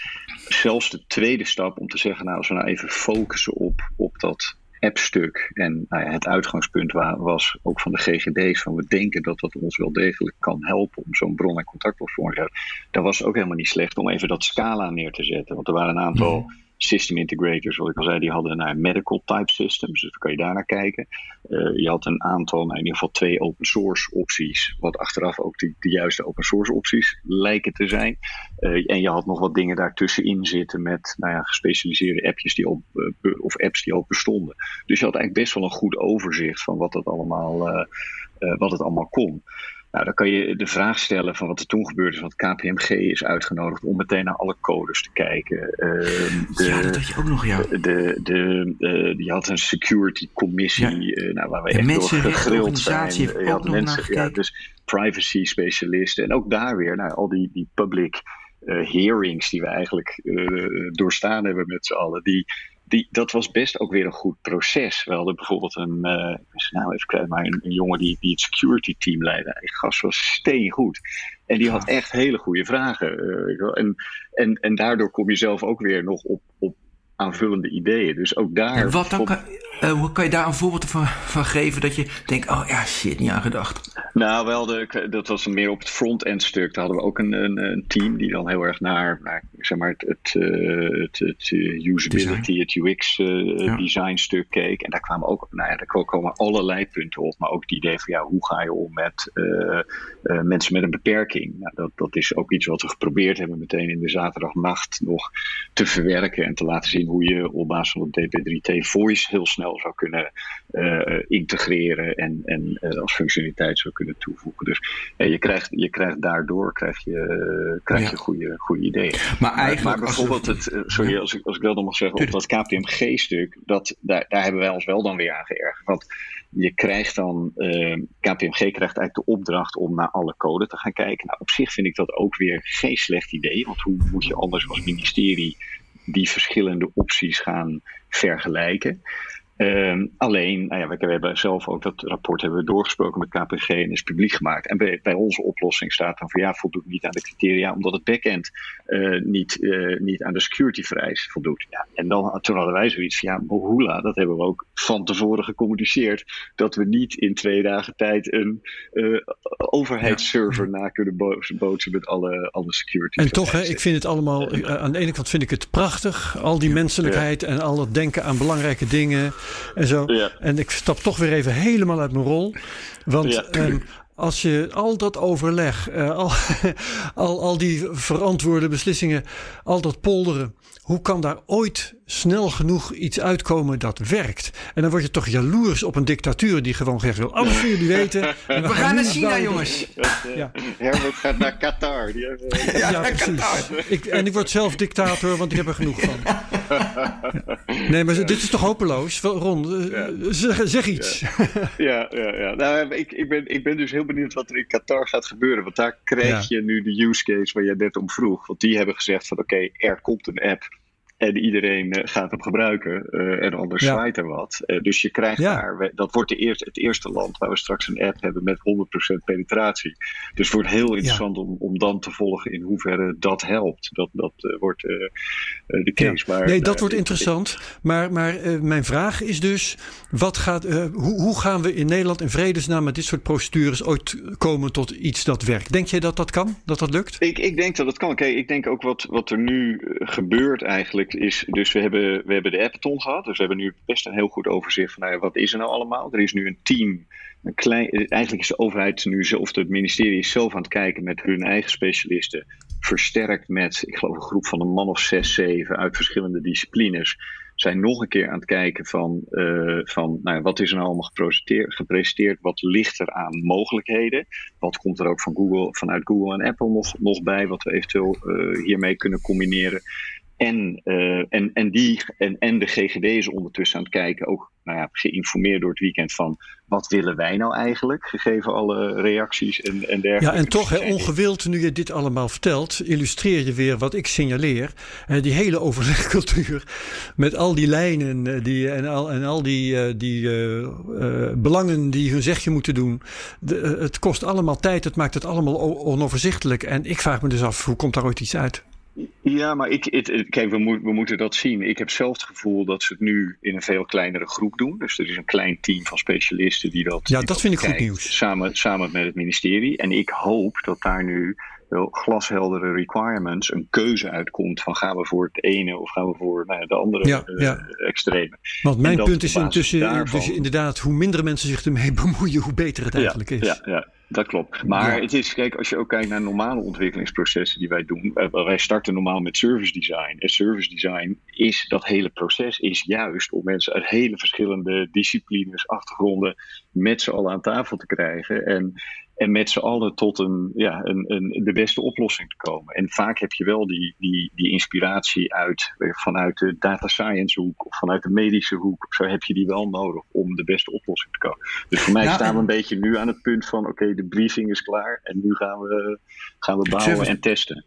Zelfs de tweede stap om te zeggen, nou als we nou even focussen op, op dat appstuk. En nou ja, het uitgangspunt was ook van de GGD's van we denken dat dat ons wel degelijk kan helpen om zo'n bron- en contactplatform te hebben. Dat was ook helemaal niet slecht om even dat scala neer te zetten. Want er waren een aantal mhm system integrators, wat ik al zei, die hadden naar medical type systems. Dus dan kan je daar naar kijken. Uh, je had een aantal, nou in ieder geval twee open source opties. Wat achteraf ook de, de juiste open source opties lijken te zijn. Uh, en je had nog wat dingen daartussenin zitten met nou ja, gespecialiseerde appjes die al, uh, of apps die al bestonden. Dus je had eigenlijk best wel een goed overzicht van wat het allemaal, wat het allemaal kon. Nou, dan kan je de vraag stellen van wat er toen gebeurde is. Want KPMG is uitgenodigd om meteen naar alle codes te kijken. Uh, de, ja, dat had je ook nog, ja. De, de, de, die had een security commissie ja. uh, nou, waar we echt door gegrild zijn. Heeft je had mensen, ja, dus privacy specialisten. En ook daar weer, nou, al die, die public hearings die we eigenlijk doorstaan hebben met z'n allen. Die, die, dat was best ook weer een goed proces. We hadden bijvoorbeeld een, uh, nou even kwijt, maar een, een, jongen die, die het security team leidde. Die gast was steengoed. En die had echt hele goede vragen. Uh, en, en, en daardoor kom je zelf ook weer nog op, op aanvullende ideeën. Dus ook daar. En wat dan kan, uh, hoe kan je daar een voorbeeld van, van geven dat je denkt: oh ja, shit, niet aan gedacht? Nou, wel, de, dat was meer op het front-end stuk. Daar hadden we ook een, een, een, team die dan heel erg naar, naar zeg maar, het, het, uh, het, het usability, het UX-design uh, stuk keek. En daar kwamen ook, nou ja, daar komen allerlei punten op. Maar ook het idee van, ja, hoe ga je om met mensen met een beperking? Nou, dat, dat is ook iets wat we geprobeerd hebben meteen in de zaterdagnacht nog te verwerken en te laten zien hoe je op basis van het DP3T voice heel snel zou kunnen uh, integreren en, en uh, als functionaliteit zou kunnen toevoegen. Dus uh, je, krijgt, je krijgt daardoor krijg je, krijg ja. je goede, goede ideeën. Maar, eigenlijk maar bijvoorbeeld, het, sorry als ik, als ik wel nog mag zeggen, op dat KPMG-stuk, dat, daar, daar hebben wij ons wel dan weer aan geërgerd. Want je krijgt dan, KPMG krijgt eigenlijk de opdracht om naar alle code te gaan kijken. Nou, op zich vind ik dat ook weer geen slecht idee, want hoe moet je anders als ministerie die verschillende opties gaan vergelijken. Um, alleen, nou ja, we, hebben zelf ook dat rapport hebben we doorgesproken met KPG en is publiek gemaakt. En bij, bij onze oplossing staat dan van ja, voldoet niet aan de criteria omdat het backend uh, niet, uh, niet aan de security vereis voldoet. Ja, en dan, toen hadden wij zoiets van ja, Mohula, dat hebben we ook van tevoren gecommuniceerd. Dat we niet in twee dagen tijd een uh, overheidsserver ja. na kunnen bootsen met alle, alle security. En toch, hè, ik vind het allemaal, aan de ene kant vind ik het prachtig, al die menselijkheid en al het denken aan belangrijke dingen en zo. Ja. En ik stap toch weer even helemaal uit mijn rol. Want ja. um, als je al dat overleg, uh, al, (laughs) al, al die verantwoorde beslissingen, al dat polderen, hoe kan daar ooit snel genoeg iets uitkomen dat werkt? En dan word je toch jaloers op een dictatuur die gewoon zegt: wil alles voor jullie weten. (laughs) En we, we gaan, gaan naar China, jongens. ja. Herbert gaat naar Qatar. Ja, ja precies. Ik, en ik word zelf dictator, want ik heb er genoeg van. Nee, maar dit is toch hopeloos? Ron, zeg, zeg, iets. Ja, ja, ja. Nou, ik, ik, ben, ik ben dus heel benieuwd wat er in Qatar gaat gebeuren. Want daar krijg je nu de use case waar je net om vroeg. Want die hebben gezegd van oké, okay, er komt een app en iedereen uh, gaat hem gebruiken uh, en anders ja. zwaait er wat. Uh, dus je krijgt ja. daar, dat wordt de eerste, het eerste land waar we straks een app hebben met 100% penetratie. Dus het wordt heel interessant ja. om, om dan te volgen in hoeverre dat helpt. Dat, dat wordt de case. Maar, nee, dat wordt interessant. Maar, maar mijn vraag is dus, wat gaat, hoe, hoe gaan we in Nederland in vredesnaam met dit soort procedures ooit komen tot iets dat werkt? Denk jij dat dat kan? Dat dat lukt? Ik, ik denk dat het kan. Kijk, ik denk ook wat, wat er nu gebeurt eigenlijk is, dus we hebben, we hebben de gehad. Dus we hebben nu best een heel goed overzicht van nou wat is er nou allemaal. Er is nu een team. Een klein, eigenlijk is de overheid nu, of het ministerie is zelf aan het kijken met hun eigen specialisten. Versterkt met, ik geloof, een groep van een man of zes, zeven uit verschillende disciplines zijn nog een keer aan het kijken van, uh, van nou wat is er nou allemaal gepresenteerd, wat ligt er aan mogelijkheden, wat komt er ook van Google, vanuit Google en Apple nog, nog bij, wat we eventueel uh, hiermee kunnen combineren. En, en, en, die, en, en de GGD is ondertussen aan het kijken, ook nou ja, geïnformeerd door het weekend van wat willen wij nou eigenlijk, gegeven alle reacties en, en dergelijke. Ja, en toch, hè, ongewild, nu je dit allemaal vertelt, illustreer je weer wat ik signaleer. Die hele overlegcultuur met al die lijnen die, en, al, en al die, uh, die uh, belangen die hun zegje moeten doen. De, het kost allemaal tijd, het maakt het allemaal onoverzichtelijk. En ik vraag me dus af, hoe komt daar ooit iets uit? Ja, maar ik, het, kijk, we, moet, we, moeten dat zien. Ik heb zelf het gevoel dat ze het nu in een veel kleinere groep doen. Dus er is een klein team van specialisten die dat. Ja, dat vind ik goed nieuws. Samen, samen met het ministerie. En ik hoop dat daar nu wel glasheldere requirements, een keuze uitkomt van gaan we voor het ene of gaan we voor nou de andere ja, uh, ja. extreme. Want mijn punt is intussen daarvan... dus inderdaad, hoe minder mensen zich ermee (laughs) bemoeien, hoe beter het eigenlijk ja, is. Ja, ja, dat klopt. Maar het is, kijk, als je ook kijkt naar normale ontwikkelingsprocessen die wij doen. Uh, wij starten normaal met service design. En service design is, dat hele proces is juist om mensen uit hele verschillende disciplines, achtergronden met z'n allen aan tafel te krijgen. En en met z'n allen tot een, ja, een, een, de beste oplossing te komen. En vaak heb je wel die, die, die inspiratie uit, vanuit de data science hoek of vanuit de medische hoek. Zo heb je die wel nodig om de beste oplossing te komen. Dus voor mij staan we een beetje nu aan het punt van: oké, de briefing is klaar en nu gaan we, gaan we bouwen en testen.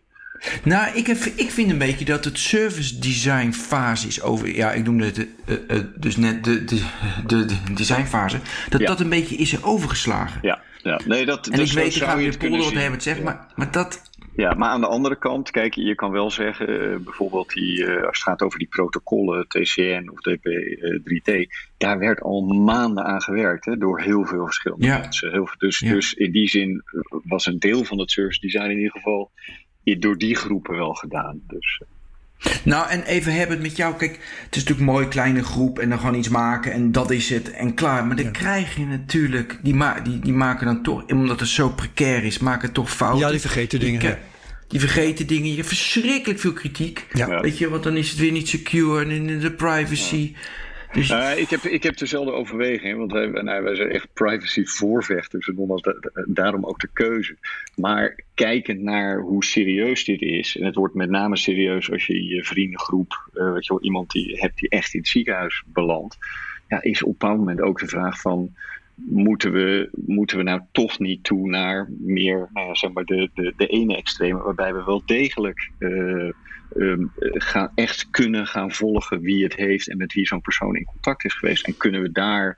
Nou, ik, heb, ik vind een beetje dat het service design fase is over. Ja, ik noemde het uh, uh, dus net de, de, de, de designfase. Dat ja. dat een beetje is overgeslagen. Ja, ja. Nee, dat, en dus ik weet, ik ga weer polder wat hebben het zegt, maar, maar dat. Ja, maar aan de andere kant, kijk, je kan wel zeggen, uh, bijvoorbeeld die, als het gaat over die protocollen, TCN of DP3T, uh, daar werd al maanden aan gewerkt hè, door heel veel verschillende ja. mensen. Heel, dus, dus in die zin was een deel van het service design in ieder geval door die groepen wel gedaan. Dus. Nou, en even hebben het met jou. Kijk, het is natuurlijk een mooie kleine groep en dan gewoon iets maken en dat is het en klaar. Maar dan ja. krijg je natuurlijk, die, ma die, die maken dan toch, omdat het zo precair is, maken toch fouten. Ja, die vergeten dingen. Die, die vergeten dingen. Je hebt verschrikkelijk veel kritiek. Ja. Weet je, want dan is het weer niet secure en de privacy. Ja. Dus... Uh, ik, heb, ik heb dezelfde overweging, want wij, wij zijn echt privacy voorvechters en daarom ook de keuze. Maar kijkend naar hoe serieus dit is, en het wordt met name serieus als je je vriendengroep, uh, je iemand die hebt die echt in het ziekenhuis belandt, ja, is op een bepaald moment ook de vraag van moeten we, moeten we nou toch niet toe naar meer, nou ja, zeg maar, de, de, de ene extreme, waarbij we wel degelijk um, gaan, echt kunnen gaan volgen wie het heeft en met wie zo'n persoon in contact is geweest. En kunnen we daar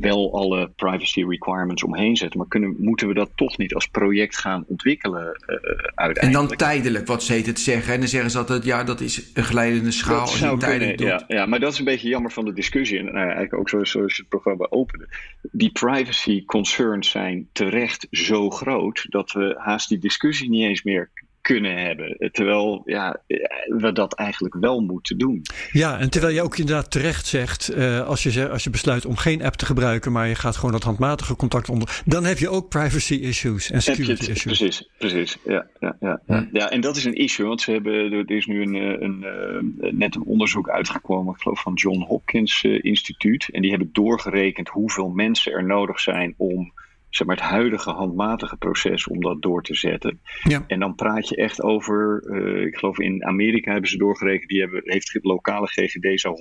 wel alle privacy requirements omheen zetten. Maar kunnen, moeten we dat toch niet als project gaan ontwikkelen uh, uiteindelijk? En dan tijdelijk, wat ze het zeggen. En dan zeggen ze altijd, ja, dat is een glijdende schaal. Dat als zou je tijdelijk kunnen, ja, ja, maar dat is een beetje jammer van de discussie. En nou, eigenlijk ook zoals, zoals je het programma opende. Die privacy concerns zijn terecht zo groot... dat we haast die discussie niet eens meer kunnen hebben. Terwijl ja, we dat eigenlijk wel moeten doen. Ja, en terwijl je ook inderdaad terecht zegt, uh, als, je, als je besluit om geen app te gebruiken, maar je gaat gewoon dat handmatige contact onder, dan heb je ook privacy issues en security het, issues. Precies, precies. Ja, ja, ja, ja. ja, en dat is een issue, want ze hebben, er is nu een, een, een, net een onderzoek uitgekomen, ik geloof van John Hopkins uh, Instituut. En die hebben doorgerekend hoeveel mensen er nodig zijn om zeg maar, het huidige handmatige proces om dat door te zetten. Ja. En dan praat je echt over, uh, ik geloof in Amerika hebben ze doorgerekend, die hebben, heeft het lokale GGD zou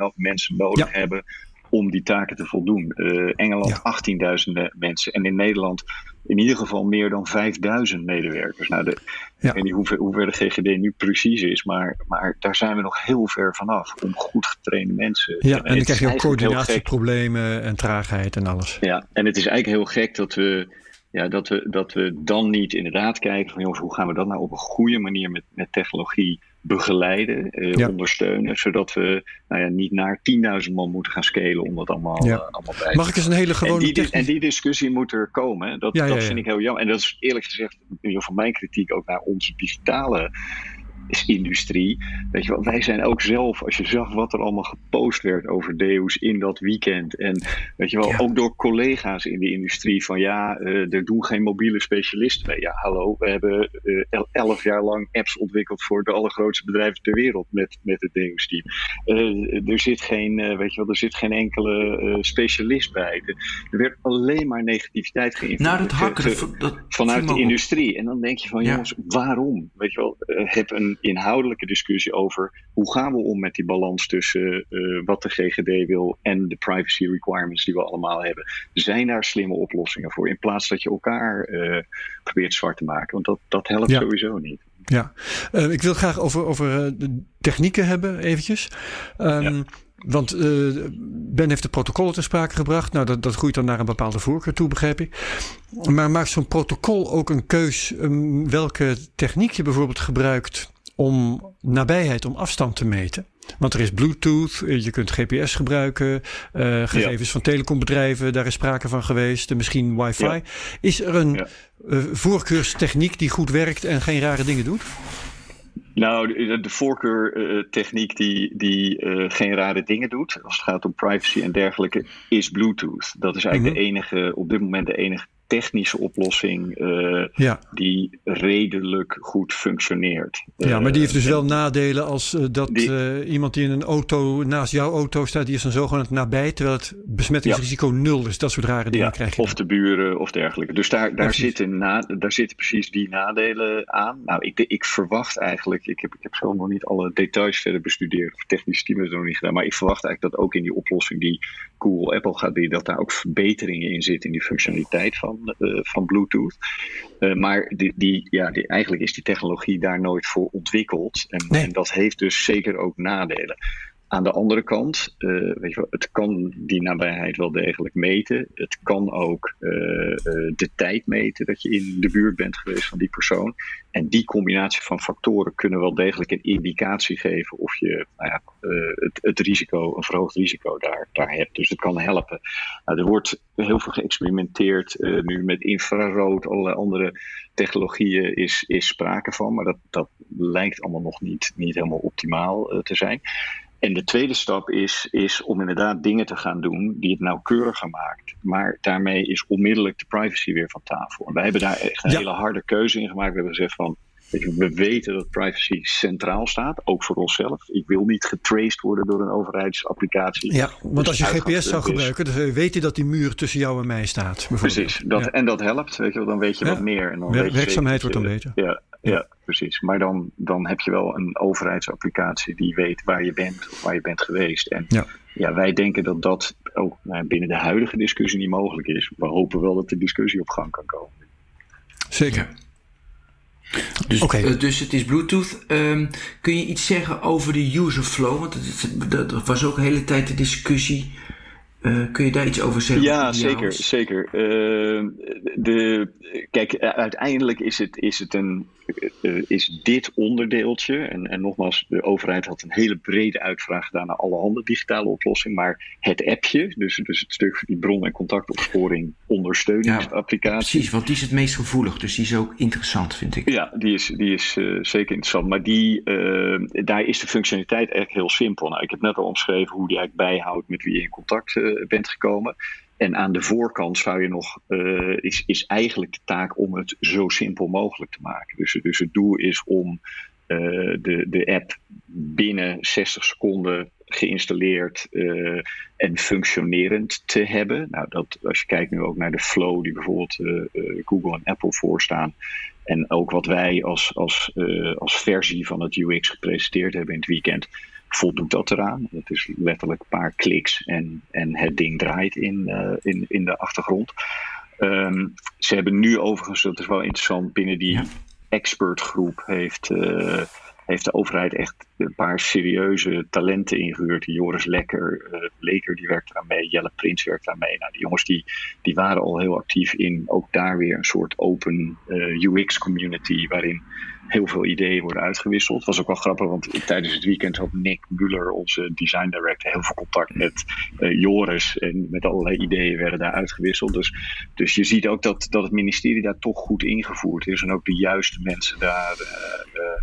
100.000 mensen nodig ja. hebben om die taken te voldoen. Uh, Engeland ja. 18.000 mensen en in Nederland in ieder geval meer dan 5000 medewerkers. Nou, de, ja. Ik weet niet hoe ver, hoe ver de GGD nu precies is, maar, maar daar zijn we nog heel ver vanaf om goed getrainde mensen. Ja, en, en dan krijg je ook coördinatieproblemen en traagheid en alles. Ja, en het is eigenlijk heel gek dat we, ja, dat we, dat we dan niet inderdaad kijken van jongens, hoe gaan we dat nou op een goede manier met, met technologie begeleiden, eh, ja. ondersteunen, zodat we nou ja, niet naar 10.000 man moeten gaan scalen om dat allemaal, ja. uh, allemaal bij te Mag ik eens een hele gewone en die, en die discussie moet er komen. Dat, ja, dat vind ik heel jammer. En dat is eerlijk gezegd van mijn kritiek ook naar onze digitale industrie. Weet je wel, wij zijn ook zelf, als je zag wat er allemaal gepost werd over Deus in dat weekend. En weet je wel, ja. ook door collega's in de industrie van ja, uh, er doen geen mobiele specialisten mee. Ja, hallo, we hebben uh, elf jaar lang apps ontwikkeld voor de allergrootste bedrijven ter wereld met, met het Deus team. Uh, er zit geen, weet je wel, er zit geen enkele specialist bij. Er werd alleen maar negativiteit geïnvloed. Nou, dat hakken, dat, vanuit de industrie. En dan denk je van, jongens, ja. waarom? Weet je wel, heb een inhoudelijke discussie over hoe gaan we om met die balans tussen wat de GGD wil en de privacy requirements die we allemaal hebben. Zijn daar slimme oplossingen voor in plaats dat je elkaar probeert zwart te maken? Want dat, dat helpt sowieso niet. Ja, ik wil graag over, over de technieken hebben eventjes. Um, want uh, Ben heeft de protocollen ter sprake gebracht. Nou, dat, dat groeit dan naar een bepaalde voorkeur toe, begrijp ik. Maar maakt zo'n protocol ook een keus um, welke techniek je bijvoorbeeld gebruikt om nabijheid, om afstand te meten? Want er is Bluetooth, eh, je kunt GPS gebruiken, uh, gegevens ja. van telecombedrijven, daar is sprake van geweest, misschien wifi. Ja. Is er een ja. uh, voorkeurstechniek die goed werkt en geen rare dingen doet? Nou, de, de voorkeurtechniek die, die uh, geen rare dingen doet, als het gaat om privacy en dergelijke, is Bluetooth. Dat is eigenlijk mm -hmm. de enige, op dit moment de enige technische oplossing uh, ja. die redelijk goed functioneert. Ja, maar die heeft dus wel nadelen als uh, dat die, iemand die in een auto naast jouw auto staat, die is dan zogenaamd nabij, terwijl het besmettingsrisico ja. nul is. Dat soort rare dingen ja, krijg je. Of de buren of dergelijke. Dus daar, daar, zitten, na, daar zitten precies die nadelen aan. Nou, ik, ik verwacht eigenlijk, ik heb, ik heb zelf nog niet alle details verder bestudeerd, of technisch team heeft het nog niet gedaan, maar ik verwacht eigenlijk dat ook in die oplossing die Google Apple gaat bieden, dat daar ook verbeteringen in zitten in die functionaliteit van uh, van Bluetooth. Uh, maar die, die, ja, die, eigenlijk is die technologie daar nooit voor ontwikkeld. En, nee. en dat heeft dus zeker ook nadelen. Aan de andere kant, uh, weet je wel, het kan die nabijheid wel degelijk meten. Het kan ook uh, uh, de tijd meten dat je in de buurt bent geweest van die persoon. En die combinatie van factoren kunnen wel degelijk een indicatie geven of je nou ja, het, het, risico, een verhoogd risico daar, daar hebt. Dus het kan helpen. Nou, er wordt heel veel geëxperimenteerd nu met infrarood, allerlei andere technologieën is, is sprake van. Maar dat, dat lijkt allemaal nog niet, niet helemaal optimaal te zijn. En de tweede stap is, is om inderdaad dingen te gaan doen die het nauwkeuriger maakt. Maar daarmee is onmiddellijk de privacy weer van tafel. En wij hebben daar echt een ja. hele harde keuze in gemaakt. We hebben gezegd van, we weten dat privacy centraal staat, ook voor onszelf. Ik wil niet getraced worden door een overheidsapplicatie. Ja, want dus als je GPS zou gebruiken, dan weet je dat die muur tussen jou en mij staat. Precies, dat, ja. en dat helpt. Weet je wel, dan weet je ja. wat meer. En dan Wer werkzaamheid wordt dan beter. Ja, ja, precies. Maar dan, dan heb je wel een overheidsapplicatie die weet waar je bent of waar je bent geweest. En ja, ja wij denken dat dat ook nou, binnen de huidige discussie niet mogelijk is. We hopen wel dat de discussie op gang kan komen. Zeker. Dus, okay. uh, dus het is Bluetooth. Um, kun je iets zeggen over de user flow? Want dat, dat was ook de hele tijd de discussie. Uh, kun je daar iets over zeggen? Ja, zeker. zeker. Uh, de, kijk, uiteindelijk is het, is het een is dit onderdeeltje, en, en nogmaals, de overheid had een hele brede uitvraag gedaan naar alle handen digitale oplossingen, maar het appje, dus, dus het stuk van die bron- en contactopsporing ondersteuningsapplicatie. Ja, precies, want die is het meest gevoelig, dus die is ook interessant, vind ik. Ja, die is, die is uh, zeker interessant, maar die, uh, daar is de functionaliteit eigenlijk heel simpel. Nou, ik heb net al omschreven hoe die eigenlijk bijhoudt met wie je in contact bent gekomen. En aan de voorkant zou je nog, uh, is, is eigenlijk de taak om het zo simpel mogelijk te maken. Dus, dus het doel is om uh, de, de app binnen 60 seconden geïnstalleerd uh, en functionerend te hebben. Nou, dat, als je kijkt nu ook naar de flow die bijvoorbeeld Google en Apple voorstaan. En ook wat wij als, als, als versie van het UX gepresenteerd hebben in het weekend voldoet dat eraan. Het is letterlijk een paar kliks en, en het ding draait in, uh, in, in de achtergrond. Um, ze hebben nu overigens, dat is wel interessant, binnen die expertgroep heeft, uh, heeft de overheid echt een paar serieuze talenten ingehuurd. Joris Lekker, uh, Leker die werkt eraan mee, Jelle Prins werkt eraan mee. Nou, die jongens die, die waren al heel actief in ook daar weer een soort open UX community waarin heel veel ideeën worden uitgewisseld. Was ook wel grappig, want tijdens het weekend had Nick Muller, onze design director, heel veel contact met uh, Joris. En met allerlei ideeën werden daar uitgewisseld. Dus, dus je ziet ook dat, dat het ministerie daar toch goed ingevoerd is. En ook de juiste mensen daar,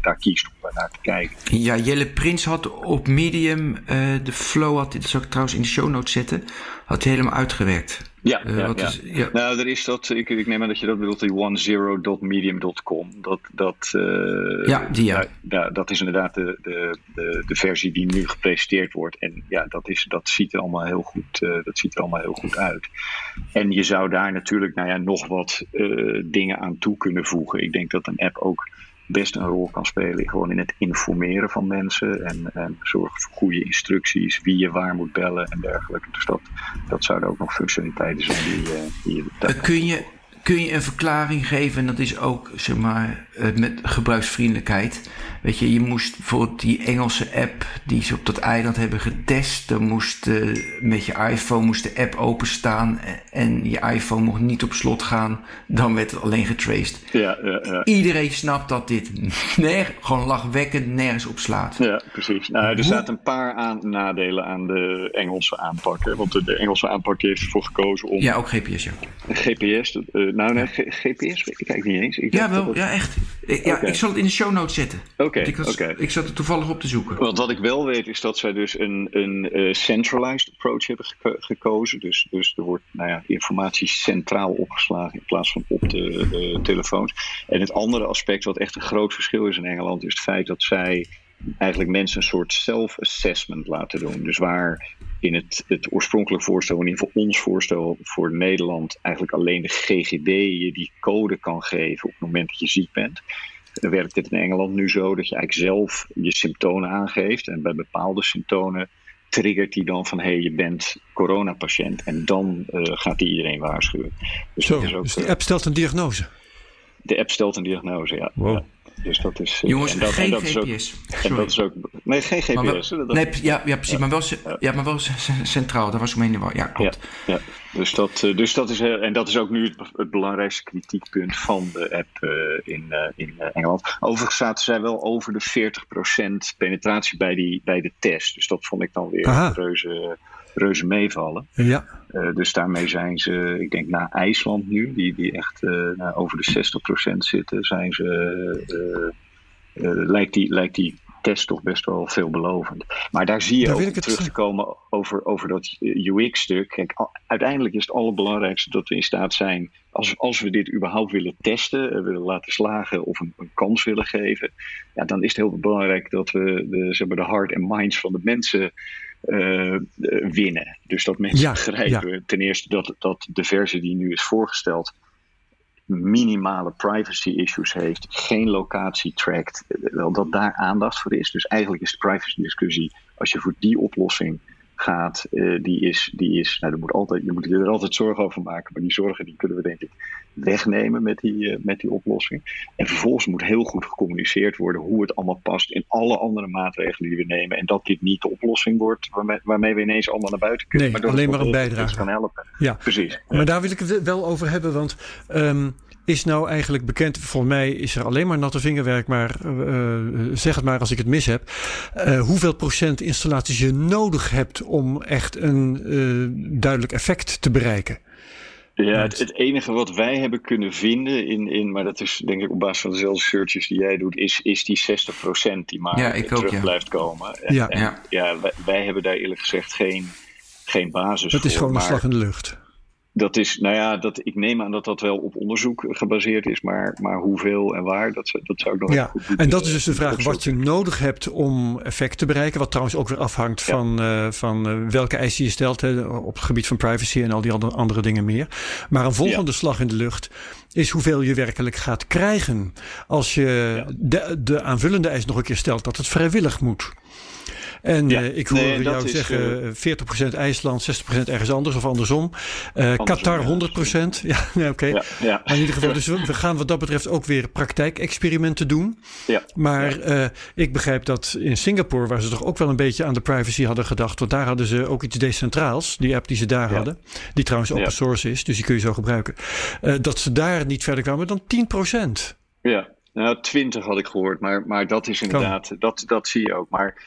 daar kiest om naar te kijken. Ja, Jelle Prins had op Medium de flow, had, dat zal ik trouwens in de show notes zetten, had hij helemaal uitgewerkt. Ja, uh, ja, ja. Is, ja, Nou, er is dat, ik, ik neem aan dat je dat bedoelt, die onezero.medium.com. Dat, dat, uh, ja, die ja. Da, dat is inderdaad de, de, de, de, versie die nu gepresenteerd wordt. En ja, dat, is, dat, ziet er allemaal heel goed, uh, dat ziet er allemaal heel goed uit. En je zou daar natuurlijk nou ja, nog wat dingen aan toe kunnen voegen. Ik denk dat een app ook best een rol kan spelen. Gewoon in het informeren van mensen en, en zorgen voor goede instructies, wie je waar moet bellen en dergelijke. Dus dat, dat zouden ook nog functionaliteiten zijn die, uh, die je. Kun je kun je een verklaring geven, en dat is ook zeg maar eh, met gebruiksvriendelijkheid. Weet je, je moest bijvoorbeeld die Engelse app die ze op dat eiland hebben getest, dan moest uh, met je iPhone moest de app openstaan en je iPhone mocht niet op slot gaan, dan werd het alleen getraced. Ja, ja, ja. Iedereen snapt dat dit (laughs) gewoon lachwekkend nergens op slaat. Ja, precies. Nou, er zaten een paar aan, nadelen aan de Engelse aanpak. Hè, want de, de, Engelse aanpak heeft ervoor gekozen om. Ja, ook GPS, ja. GPS, uh, nou nee, GPS weet ik eigenlijk niet eens. Ik ja, wel, ja, echt. Ja, okay. ik zal het in de show notes zetten. Oké, ik, okay. ik zat er toevallig op te zoeken. Want wat ik wel weet is dat zij dus een, een uh, centralized approach hebben geko gekozen. Dus, dus er wordt nou ja, informatie centraal opgeslagen in plaats van op de uh, telefoons. En het andere aspect wat echt een groot verschil is in Engeland is het feit dat zij eigenlijk mensen een soort self-assessment laten doen. Dus waar in het, het oorspronkelijk voorstel, in ieder geval ons voorstel voor Nederland, eigenlijk alleen de GGD je die code kan geven op het moment dat je ziek bent. Dan werkt het in Engeland nu zo dat je eigenlijk zelf je symptomen aangeeft. En bij bepaalde symptomen triggert hij dan van hé, hey, je bent coronapatiënt. En dan uh, gaat hij iedereen waarschuwen. Dus, Zo, is ook, dus de app stelt een diagnose? De app stelt een diagnose, ja. Wow. ja. Dus dat is. Jongens, en dat, geen en dat GPS. Is ook, en dat is ook. Nee, geen GPS. Wel, dat nee, ja, ja, precies. Ja. Maar, wel, ja, maar wel centraal. Daar was ik mee in de war. Ja, klopt. Ja, ja. Dus, dat, dus dat is. En dat is ook nu het, het belangrijkste kritiekpunt van de app uh, in, uh, in Engeland. Overigens zaten zij wel over de 40% penetratie bij, die, bij de test. Dus dat vond ik dan weer Aha. een reuze reuze meevallen. Ja. Uh, dus daarmee zijn ze, ik denk na IJsland nu, die, die echt nou, over de 60% zitten, zijn ze, lijkt, die, lijkt die test toch best wel veelbelovend. Maar daar zie je Daar ook terug te komen over, over dat UX-stuk. Kijk, uiteindelijk is het allerbelangrijkste dat we in staat zijn, als, als we dit überhaupt willen testen, eh, willen laten slagen of een, een kans willen geven, ja, dan is het heel belangrijk dat we de, zeg maar, de heart en minds van de mensen eh, winnen. Dus dat mensen Ja, begrijpen ten eerste dat, dat de versie die nu is voorgesteld minimale privacy issues heeft, geen locatie trackt, dat daar aandacht voor is. Dus eigenlijk is de privacy discussie, als je voor die oplossing gaat, eh, die is, die is nou, er moet altijd, je moet je er altijd zorgen over maken, maar die zorgen die kunnen we denk ik wegnemen met die, eh, met die oplossing. En vervolgens moet heel goed gecommuniceerd worden hoe het allemaal past in alle andere maatregelen die we nemen. En dat dit niet de oplossing wordt waarmee, waarmee we ineens allemaal naar buiten kunnen. Nee, dat alleen maar een bijdrage. kan helpen. Ja. Precies. Maar daar wil ik het wel over hebben, want ehm, is nou eigenlijk bekend, volgens mij is er alleen maar natte vingerwerk, maar eh, eh, zeg het maar als ik het mis heb, eh, hoeveel procent installaties je nodig hebt om echt een eh, duidelijk effect te bereiken. Ja, het, het enige wat wij hebben kunnen vinden, in, in, maar dat is denk ik op basis van dezelfde searches die jij doet, is, is die 60% die maar Ja, ik ook, terug ja. blijft komen. En, Ja. en, Ja. ja, wij, wij hebben daar eerlijk gezegd geen, geen basis Dat voor. is gewoon een slag in de lucht. Dat is, nou ja, dat, ik neem aan dat dat wel op onderzoek gebaseerd is, maar, maar hoeveel en waar, dat, zou- dat zou ik nog Ja, even goed moeten, en dat is dus de vraag wat je nodig hebt om effect te bereiken. Wat trouwens ook weer afhangt Ja. van, eh, van eh, welke eisen je stelt hè, op het gebied van privacy en al die andere, andere dingen meer. Maar een volgende slag in de lucht is hoeveel je werkelijk gaat krijgen. Als je Ja. de, de aanvullende eis nog een keer stelt dat het vrijwillig moet. En Ja. eh, ik hoor Nee, jou is, zeggen eh, 40% IJsland, 60% ergens anders of andersom. Eh, Qatar ja. 100%. (laughs) Ja, nee, oké. Ja, ja. Maar in ieder geval, dus we, we gaan wat dat betreft ook weer praktijkexperimenten doen. Ja. Maar eh, ik begrijp dat in Singapore, waar ze toch ook wel een beetje aan de privacy hadden gedacht, want daar hadden ze ook iets decentraals, die app die ze daar Ja. hadden, die trouwens open Ja. source is, dus die kun je zo gebruiken, eh, dat ze daar niet verder kwamen dan 10%. Ja, nou 20 had ik gehoord, maar, maar dat is inderdaad, dat, dat zie je ook. Maar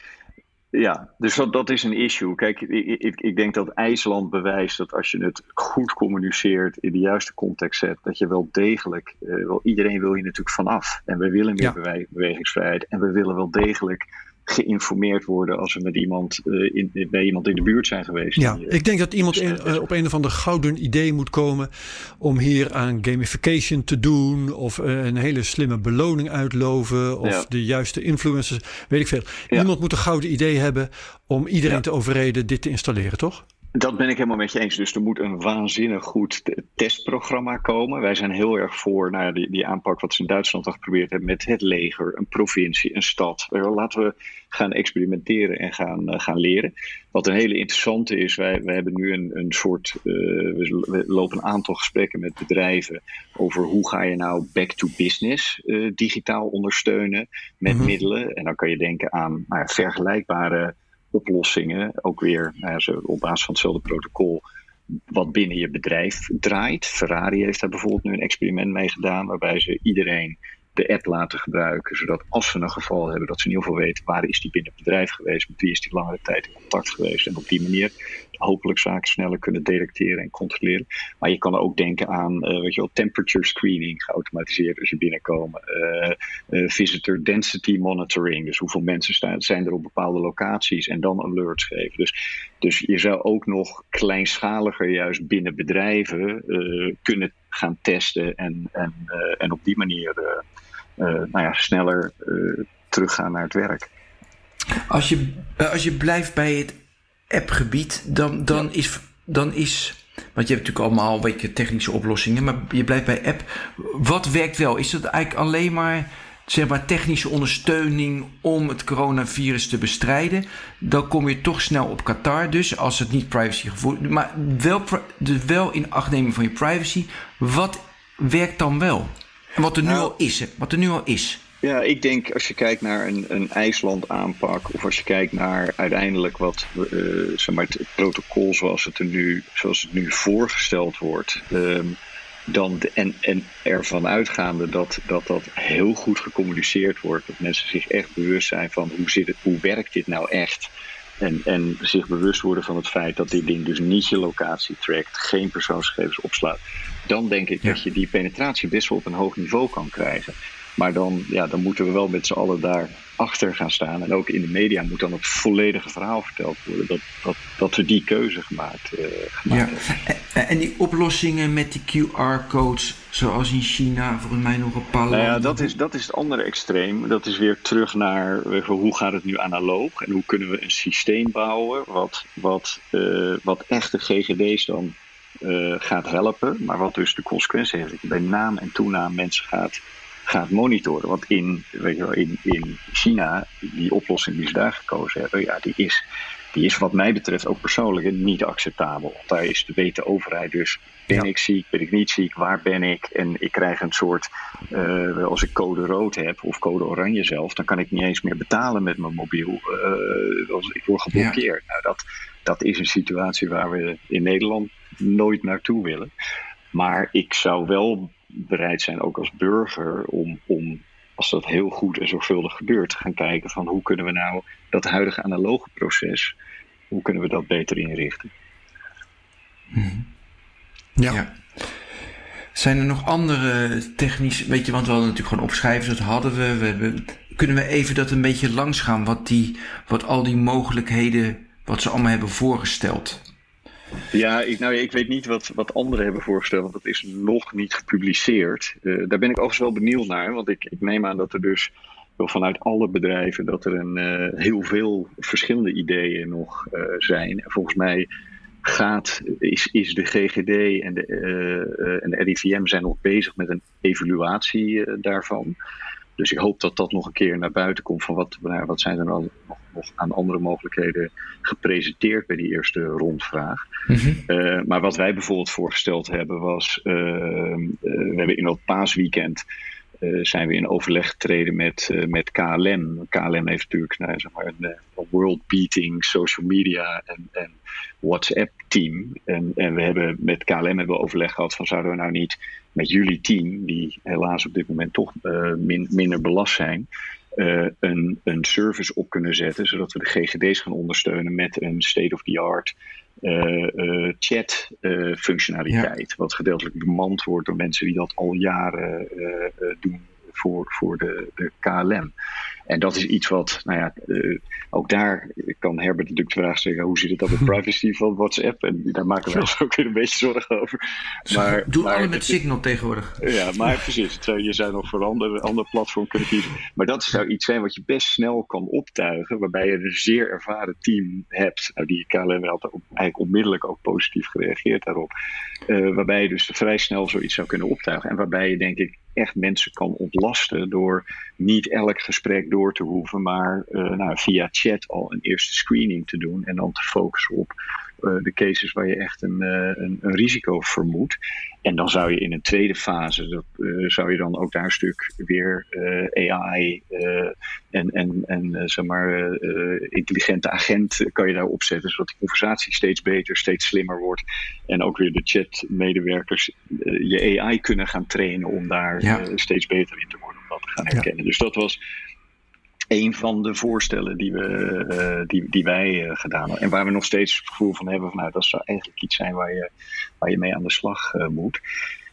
ja, dus dat, dat is een issue. Kijk, ik, ik, ik denk dat IJsland bewijst dat als je het goed communiceert, in de juiste context zet, dat je wel degelijk, eh, wel, iedereen wil hier natuurlijk vanaf. En we willen meer Ja. bewegingsvrijheid en we willen wel degelijk geïnformeerd worden als we met iemand, eh, in, bij iemand in de buurt zijn geweest. Ja, Die, eh, ik denk dat iemand dus, in- eh, op een of ander gouden idee moet komen om hier aan gamification te doen of een hele slimme beloning uitloven of Ja. de juiste influencers, weet ik veel. Ja. Iemand moet een gouden idee hebben om iedereen Ja. te overreden dit te installeren, toch? Dat ben ik helemaal met je eens. Dus er moet een waanzinnig goed testprogramma komen. Wij zijn heel erg voor nou, die, die aanpak wat ze in Duitsland al geprobeerd hebben met het leger, een provincie, een stad. Laten we gaan experimenteren en gaan, uh, gaan leren. Wat een hele interessante is, wij, wij hebben nu een, een soort, uh, we lopen een aantal gesprekken met bedrijven over hoe ga je nou back to business uh, digitaal ondersteunen met mm -hmm. middelen. En dan kan je denken aan nou, vergelijkbare oplossingen, ook weer nou op basis van hetzelfde protocol, wat binnen je bedrijf draait. Ferrari heeft daar bijvoorbeeld nu een experiment mee gedaan, waarbij ze iedereen de app laten gebruiken, zodat als ze een geval hebben, dat ze in ieder geval weten waar is die binnen het bedrijf geweest, met wie is die langere tijd in contact geweest en op die manier hopelijk zaken sneller kunnen detecteren en controleren. Maar je kan ook denken aan uh, weet je wel, temperature screening geautomatiseerd als je binnenkomen. Uh, uh, visitor density monitoring. Dus hoeveel mensen staan, zijn er op bepaalde locaties en dan alerts geven. Dus, dus je zou ook nog kleinschaliger juist binnen bedrijven kunnen gaan testen en, en, en op die manier nou ja, sneller teruggaan naar het werk. Als je, als je blijft bij het appgebied, dan, dan, ja. is, dan is. Want je hebt natuurlijk allemaal een beetje technische oplossingen, maar je blijft bij app. Wat werkt wel? Is dat eigenlijk alleen maar zeg maar, technische ondersteuning om het coronavirus te bestrijden? Dan kom je toch snel op Qatar, dus als het niet privacygevoelig maar wel, dus wel in acht nemen van je privacy. Wat werkt dan wel? En wat er nu nou, al is, wat er nu al is. Ja, ik denk als je kijkt naar een, een IJsland aanpak, of als je kijkt naar uiteindelijk wat uh, zeg maar, het protocol zoals het, er nu, zoals het nu voorgesteld wordt. Um, dan de, en, en ervan uitgaande dat, dat dat heel goed gecommuniceerd wordt. Dat mensen zich echt bewust zijn van hoe, zit het, hoe werkt dit nou echt. En, en zich bewust worden van het feit dat dit ding dus niet je locatie trackt, geen persoonsgegevens opslaat. Dan denk ik ja. dat je die penetratie best wel op een hoog niveau kan krijgen. Maar dan, ja, dan moeten we wel met z'n allen daar achter gaan staan. En ook in de media moet dan het volledige verhaal verteld worden. Dat, dat, dat we die keuze gemaakt, uh, gemaakt ja. hebben. En die oplossingen met die QR-codes, zoals in China, volgens mij nog een paar nou ja, dat is, dat is het andere extreem. Dat is weer terug naar hoe gaat het nu analoog en hoe kunnen we een systeem bouwen wat, wat, uh, wat echte GGD's dan uh, gaat helpen. Maar wat dus de consequentie heeft dat je bij naam en toenaam mensen gaat gaat monitoren. Want in, weet je wel, in, in China, die oplossing die ze daar gekozen hebben, ja, die is, die is wat mij betreft ook persoonlijk niet acceptabel. Want daar is de weet de overheid dus, ben ja. ik ziek, ben ik niet ziek, waar ben ik? En ik krijg een soort, uh, als ik code rood heb of code oranje zelf, dan kan ik niet eens meer betalen met mijn mobiel. Uh, als ik word geblokkeerd. Ja. Nou, dat, dat is een situatie waar we in Nederland nooit naartoe willen. Maar ik zou wel bereid zijn, ook als burger, om, om als dat heel goed en zorgvuldig gebeurt, te gaan kijken van hoe kunnen we nou dat huidige analoge proces, hoe kunnen we dat beter inrichten. Ja. ja. Zijn er nog andere technische, weet je, want we hadden natuurlijk gewoon opschrijven, dat hadden we. we hebben, kunnen we even dat een beetje langs gaan, wat, die, wat al die mogelijkheden, wat ze allemaal hebben voorgesteld? Ja, ik, nou, ik weet niet wat, wat anderen hebben voorgesteld, want dat is nog niet gepubliceerd. Uh, daar ben ik overigens wel benieuwd naar, want ik, ik neem aan dat er dus vanuit alle bedrijven dat er een, uh, heel veel verschillende ideeën nog uh, zijn. En volgens mij gaat, is, is de GGD en de, en de RIVM zijn nog bezig met een evaluatie daarvan. Dus ik hoop dat dat nog een keer naar buiten komt van wat, nou, wat zijn er nou nog, nog aan andere mogelijkheden gepresenteerd bij die eerste rondvraag. Mm -hmm. uh, maar wat wij bijvoorbeeld voorgesteld hebben was, uh, uh, we hebben in dat paasweekend zijn we in overleg getreden met, met KLM. KLM heeft natuurlijk nou, zeg maar een, een world beating social media en, en WhatsApp team. En, en we hebben met KLM hebben we overleg gehad van zouden we nou niet met jullie team, die helaas op dit moment toch uh, min, minder belast zijn, uh, een, een service op kunnen zetten, zodat we de GGD's gaan ondersteunen met een state-of-the-art uh, chat functionaliteit. Ja. Wat gedeeltelijk bemand wordt door mensen die dat al jaren doen voor, voor de, de KLM. En dat is iets wat, nou ja, uh, ook daar kan Herbert natuurlijk de vraag stellen: hoe zit het dan met (laughs) privacy van WhatsApp? En daar maken we ons ook weer een beetje zorgen over. Maar, Doe maar, alle met Signal tegenwoordig. Ja, maar precies. Je zou nog voor een ander, ander platform kunnen kiezen. Maar dat zou iets zijn wat je best snel kan optuigen, waarbij je een zeer ervaren team hebt. Nou, die KLM had eigenlijk onmiddellijk ook positief gereageerd daarop. Uh, waarbij je dus vrij snel zoiets zou kunnen optuigen. En waarbij je denk ik echt mensen kan ontlasten door niet elk gesprek door te hoeven, maar uh, nou, via chat al een eerste screening te doen en dan te focussen op uh, de cases waar je echt een, uh, een, een, risico vermoedt. En dan zou je in een tweede fase, dat, zou je dan ook daar een stuk weer AI en, en, en zeg maar intelligente agent kan je daar opzetten, zodat die conversatie steeds beter, steeds slimmer wordt. En ook weer de chatmedewerkers je AI kunnen gaan trainen om daar ja. steeds beter in te worden, gaan herkennen. Ja. Dus dat was een van de voorstellen die, we, uh, die, die wij uh, gedaan hebben. En waar we nog steeds het gevoel van hebben van nou, dat zou eigenlijk iets zijn waar je, waar je mee aan de slag uh, moet.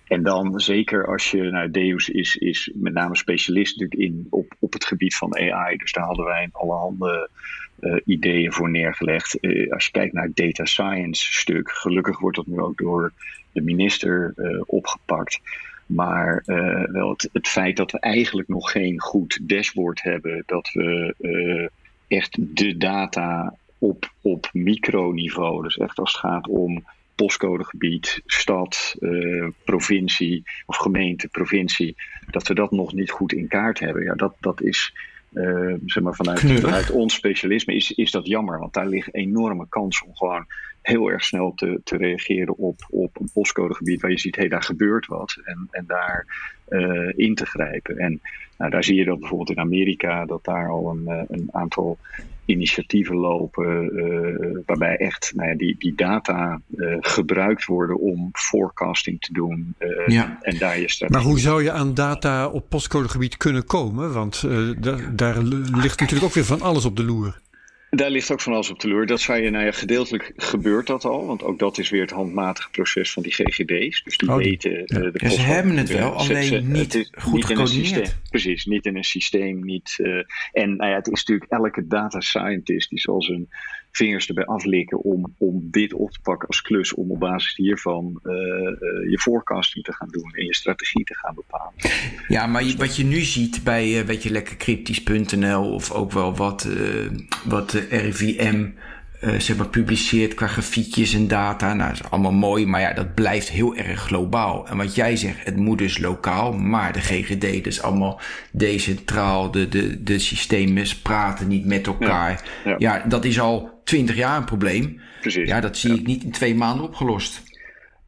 En dan zeker als je, nou, Deus is, is met name specialist natuurlijk in, op, op het gebied van AI. Dus daar hadden wij allerhande uh, ideeën voor neergelegd. Uh, als je kijkt naar het data science stuk, gelukkig wordt dat nu ook door de minister uh, opgepakt. Maar uh, wel het, het, feit dat we eigenlijk nog geen goed dashboard hebben, dat we uh, echt de data op, op microniveau, dus echt als het gaat om postcodegebied, stad, uh, provincie of gemeente, provincie, dat we dat nog niet goed in kaart hebben. Ja, dat, dat is uh, zeg maar vanuit, vanuit ons specialisme is, is dat jammer, want daar ligt enorme kans om gewoon heel erg snel te, te reageren op, op een postcodegebied waar je ziet, hé, hey, daar gebeurt wat. En, en daar uh, in te grijpen. En nou, daar zie je dat bijvoorbeeld in Amerika, dat daar al een, uh, een aantal initiatieven lopen, uh, waarbij echt nou ja, die, die data gebruikt worden om forecasting te doen. Ja. En daar je maar hoe zou je aan data op postcodegebied kunnen komen? Want daar ligt natuurlijk ook weer van alles op de loer. Daar ligt ook van alles op de loer. Dat zou je, nou ja, gedeeltelijk gebeurt dat al. Want ook dat is weer het handmatige proces van die GGD's. Dus die oh, weten ja. uh, de ja, Ze hebben het wel, alleen ze, niet het goed niet gecoördineerd. Precies, niet in een systeem. Niet, uh, en nou ja, het is natuurlijk elke data scientist die zal zijn vingers erbij aflikken om, om dit op te pakken als klus. Om op basis hiervan uh, uh, je forecasting te gaan doen en je strategie te gaan bepalen. Ja, maar je, wat je nu ziet bij uh, weet je, lekker cryptisch.nl of ook wel wat, wat de RIVM zeg maar, publiceert qua grafiekjes en data. Nou, dat is allemaal mooi, maar ja, dat blijft heel erg globaal. En wat jij zegt, het moet dus lokaal, maar de GGD, dus allemaal decentraal. De, de, de systemen praten niet met elkaar. Ja, ja. ja dat is al twintig jaar een probleem. Precies. Ja, dat zie ik niet in twee maanden opgelost.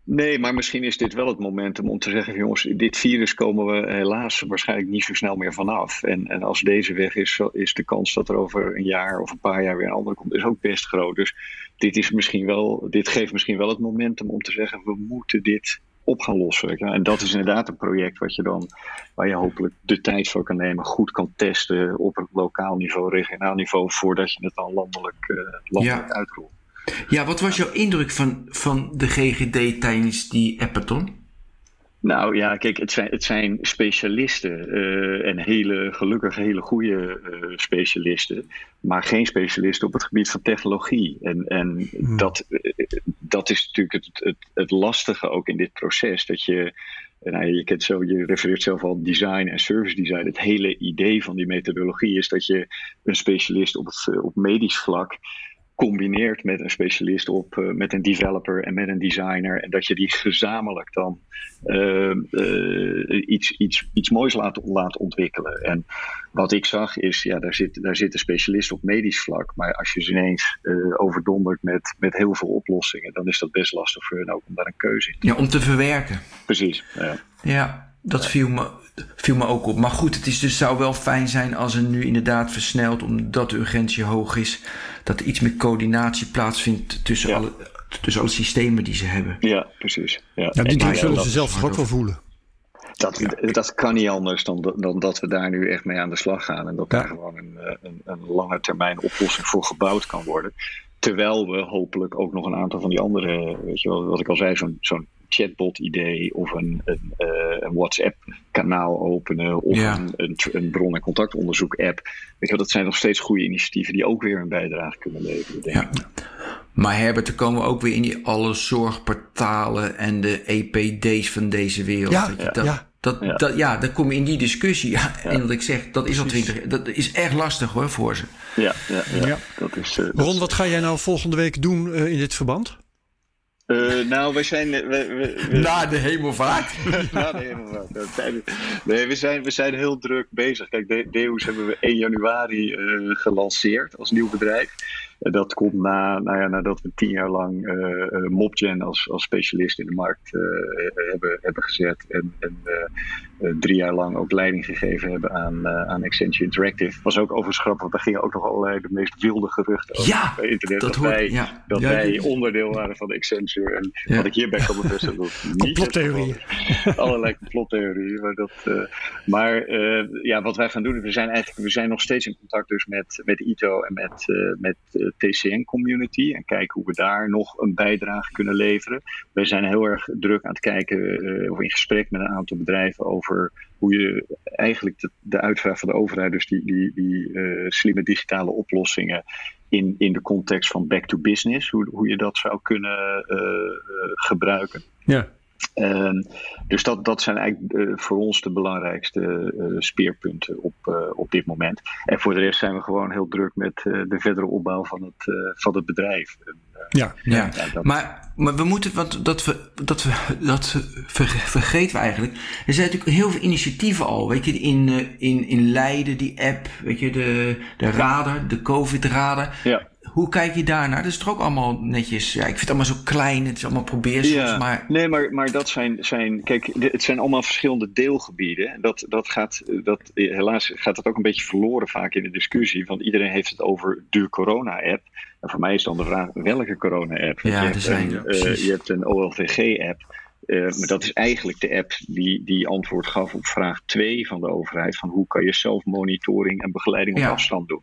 Nee, maar misschien is dit wel het momentum om te zeggen: jongens, dit virus komen we helaas waarschijnlijk niet zo snel meer vanaf. En, en als deze weg is, is de kans dat er over een jaar of een paar jaar weer een andere komt, is ook best groot. Dus dit, is misschien wel, dit geeft misschien wel het momentum om te zeggen: we moeten dit op gaan lossen. En dat is inderdaad een project wat je dan, waar je hopelijk de tijd voor kan nemen, goed kan testen op het lokaal niveau, regionaal niveau, voordat je het dan landelijk, uh, landelijk ja. uitrolt. Ja, wat was jouw indruk van, van de GGD tijdens die Appathon? Nou ja, kijk, het zijn, het zijn specialisten uh, en hele, gelukkig hele goede uh, specialisten, maar geen specialisten op het gebied van technologie. En, en hmm. dat, uh, dat is natuurlijk het, het, het lastige ook in dit proces, dat je nou, je, kent zo, je refereert zelf al design en service design. Het hele idee van die methodologie is dat je een specialist op, het, op medisch vlak combineert met een specialist op, uh, met een developer en met een designer. En dat je die gezamenlijk dan uh, uh, iets, iets, iets moois laat, laat ontwikkelen. En wat ik zag is, ja, daar zit, daar zit een specialist op medisch vlak. Maar als je ze ineens overdondert met, met heel veel oplossingen, dan is dat best lastig voor hen ook om daar een keuze in te Ja, om te verwerken. Precies. Ja, ja dat viel me viel me ook op. Maar goed, het is dus, zou wel fijn zijn als er nu inderdaad versneld, omdat de urgentie hoog is, dat er iets meer coördinatie plaatsvindt tussen, alle, tussen alle systemen die ze hebben. Ja, precies. Ja, ja die druk zullen ze zelf ook wel voelen. Dat, dat kan niet anders dan, dan dat we daar nu echt mee aan de slag gaan. En dat daar gewoon een, eh, een, een lange termijn oplossing voor gebouwd kan worden. Terwijl we hopelijk ook nog een aantal van die andere, weet je wel, wat ik al zei, zo'n zo'n chatbot-idee of een, een, een WhatsApp-kanaal openen of een, een, een, bron- en contactonderzoek-app. Weet je, dat zijn nog steeds goede initiatieven die ook weer een bijdrage kunnen leveren. Denk ja. Maar Herbert, dan komen we ook weer in die alle zorgportalen en de EPD's van deze wereld. Ja, dat, ja. Dat, ja. Dat, ja, dan kom je in die discussie. (laughs) Ja, En wat ik zeg, dat is al twintig. Dat is echt lastig hoor voor ze. Ja, ja, ja. Dat is, uh, Ron, wat ga jij nou volgende week doen uh, in dit verband? Uh, nou, wij zijn. We, we, we, Na de hemelvaart. (laughs) Na de hemelvaart. Nee, we zijn, we zijn heel druk bezig. Kijk, de, Deus hebben we 1 januari uh, gelanceerd als nieuw bedrijf. Uh, dat komt na, nou ja, nadat we tien jaar lang uh, Mobgen als, als specialist in de markt hebben, hebben gezet. En, en drie jaar lang ook leiding gegeven hebben aan, aan Accenture Interactive. Was ook overigens grappig, want daar gingen ook nog allerlei de meest wilde geruchten over ja, bij internet. Dat, dat hoort, wij, ja. dat ja, wij ja. onderdeel waren van Accenture. En wat ik hierbij kan bevestigen. Dat (laughs) niet complottheorieën. Allerlei complottheorieën. Maar, dat, maar ja, wat wij gaan doen, we zijn eigenlijk we zijn nog steeds in contact dus met, met ITO en met, met TCN community. En kijken hoe we daar nog een bijdrage kunnen leveren. Wij zijn heel erg druk aan het kijken, of in gesprek met een aantal bedrijven over hoe je eigenlijk de, de uitvraag van de overheid, dus die, die, die slimme digitale oplossingen in, in de context van back to business, hoe, hoe je dat zou kunnen uh, gebruiken. Ja. Uh, dus dat, dat zijn eigenlijk voor ons de belangrijkste speerpunten op, op dit moment. En voor de rest zijn we gewoon heel druk met de verdere opbouw van het, van het bedrijf. Ja, ja. ja dat... maar, maar we moeten, want dat, we, dat, we, dat vergeten we eigenlijk. Er zijn natuurlijk heel veel initiatieven al. Weet je, in, in, in Leiden, die app, weet je, de, de radar, de COVID-radar. Ja. Hoe kijk je daarnaar? Dat is toch ook allemaal netjes. Ja, ik vind het allemaal zo klein. Het is allemaal probeersels. Ja, maar... Nee, maar, maar dat zijn, zijn. Kijk, het zijn allemaal verschillende deelgebieden. Dat, dat gaat, dat, helaas gaat dat ook een beetje verloren vaak in de discussie. Want iedereen heeft het over de corona-app. En voor mij is dan de vraag: welke corona-app? Ja, je, hebt zijn, een, uh, je hebt een OLVG-app. Uh, maar dat is eigenlijk de app die, die antwoord gaf op vraag 2 van de overheid: van hoe kan je zelfmonitoring en begeleiding op ja. afstand doen?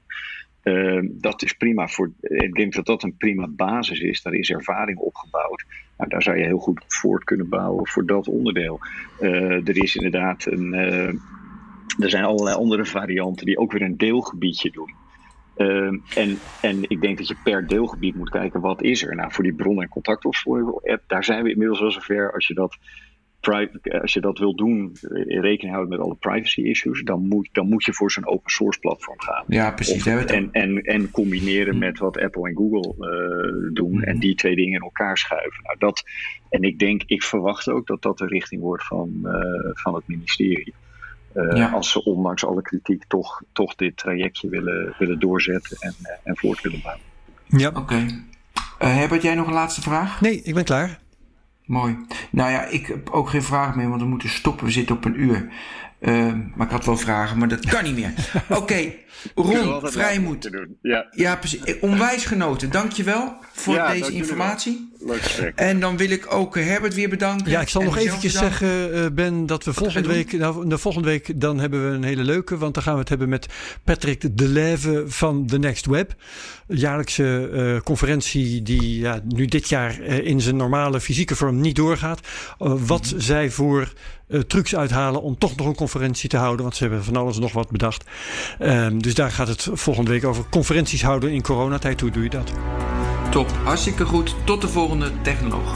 Uh, dat is prima voor. Ik denk dat dat een prima basis is. Daar is ervaring opgebouwd. Nou, daar zou je heel goed voort kunnen bouwen voor dat onderdeel. Uh, er is inderdaad een. Uh, er zijn allerlei andere varianten die ook weer een deelgebiedje doen. Uh, en, en ik denk dat je per deelgebied moet kijken wat is er. Nou, voor die bron- en contactopsporing-app, daar zijn we inmiddels wel zover. Als je dat als je dat wil doen, rekening houden met alle privacy issues, dan moet, dan moet je voor zo'n open source platform gaan. Ja, precies. Of, en, en, en combineren met wat Apple en Google uh, doen mm-hmm. en die twee dingen in elkaar schuiven. Nou, dat, en ik denk, ik verwacht ook dat dat de richting wordt van, uh, van het ministerie. Uh, ja. Als ze ondanks alle kritiek toch, toch dit trajectje willen, willen doorzetten en, en voort willen bouwen. Ja. Oké. Okay. Herbert, jij nog een laatste vraag? Nee, ik ben klaar. Mooi. Nou ja, ik heb ook geen vraag meer, want we moeten stoppen. We zitten op een uur. Uh, maar ik had wel vragen, maar dat kan niet meer. (laughs) Oké, okay. Ron Vrijmoed. Ja. ja, precies. Onwijs genoten. Dankjewel voor ja, deze informatie. Leuk gesprek. En dan wil ik ook Herbert weer bedanken. Ja, ik zal nog eventjes bedanken. zeggen, Ben, dat we volgende week, nou, de volgende week, dan hebben we een hele leuke. Want dan gaan we het hebben met Patrick de Leve van The Next Web. Jaarlijkse uh, conferentie die ja, nu dit jaar uh, in zijn normale fysieke vorm niet doorgaat. Uh, wat mm-hmm. zij voor trucs uithalen om toch nog een conferentie te houden. Want ze hebben van alles nog wat bedacht. Um, dus daar gaat het volgende week over. Conferenties houden in coronatijd. Hoe doe je dat? Top, hartstikke goed. Tot de volgende technoloog.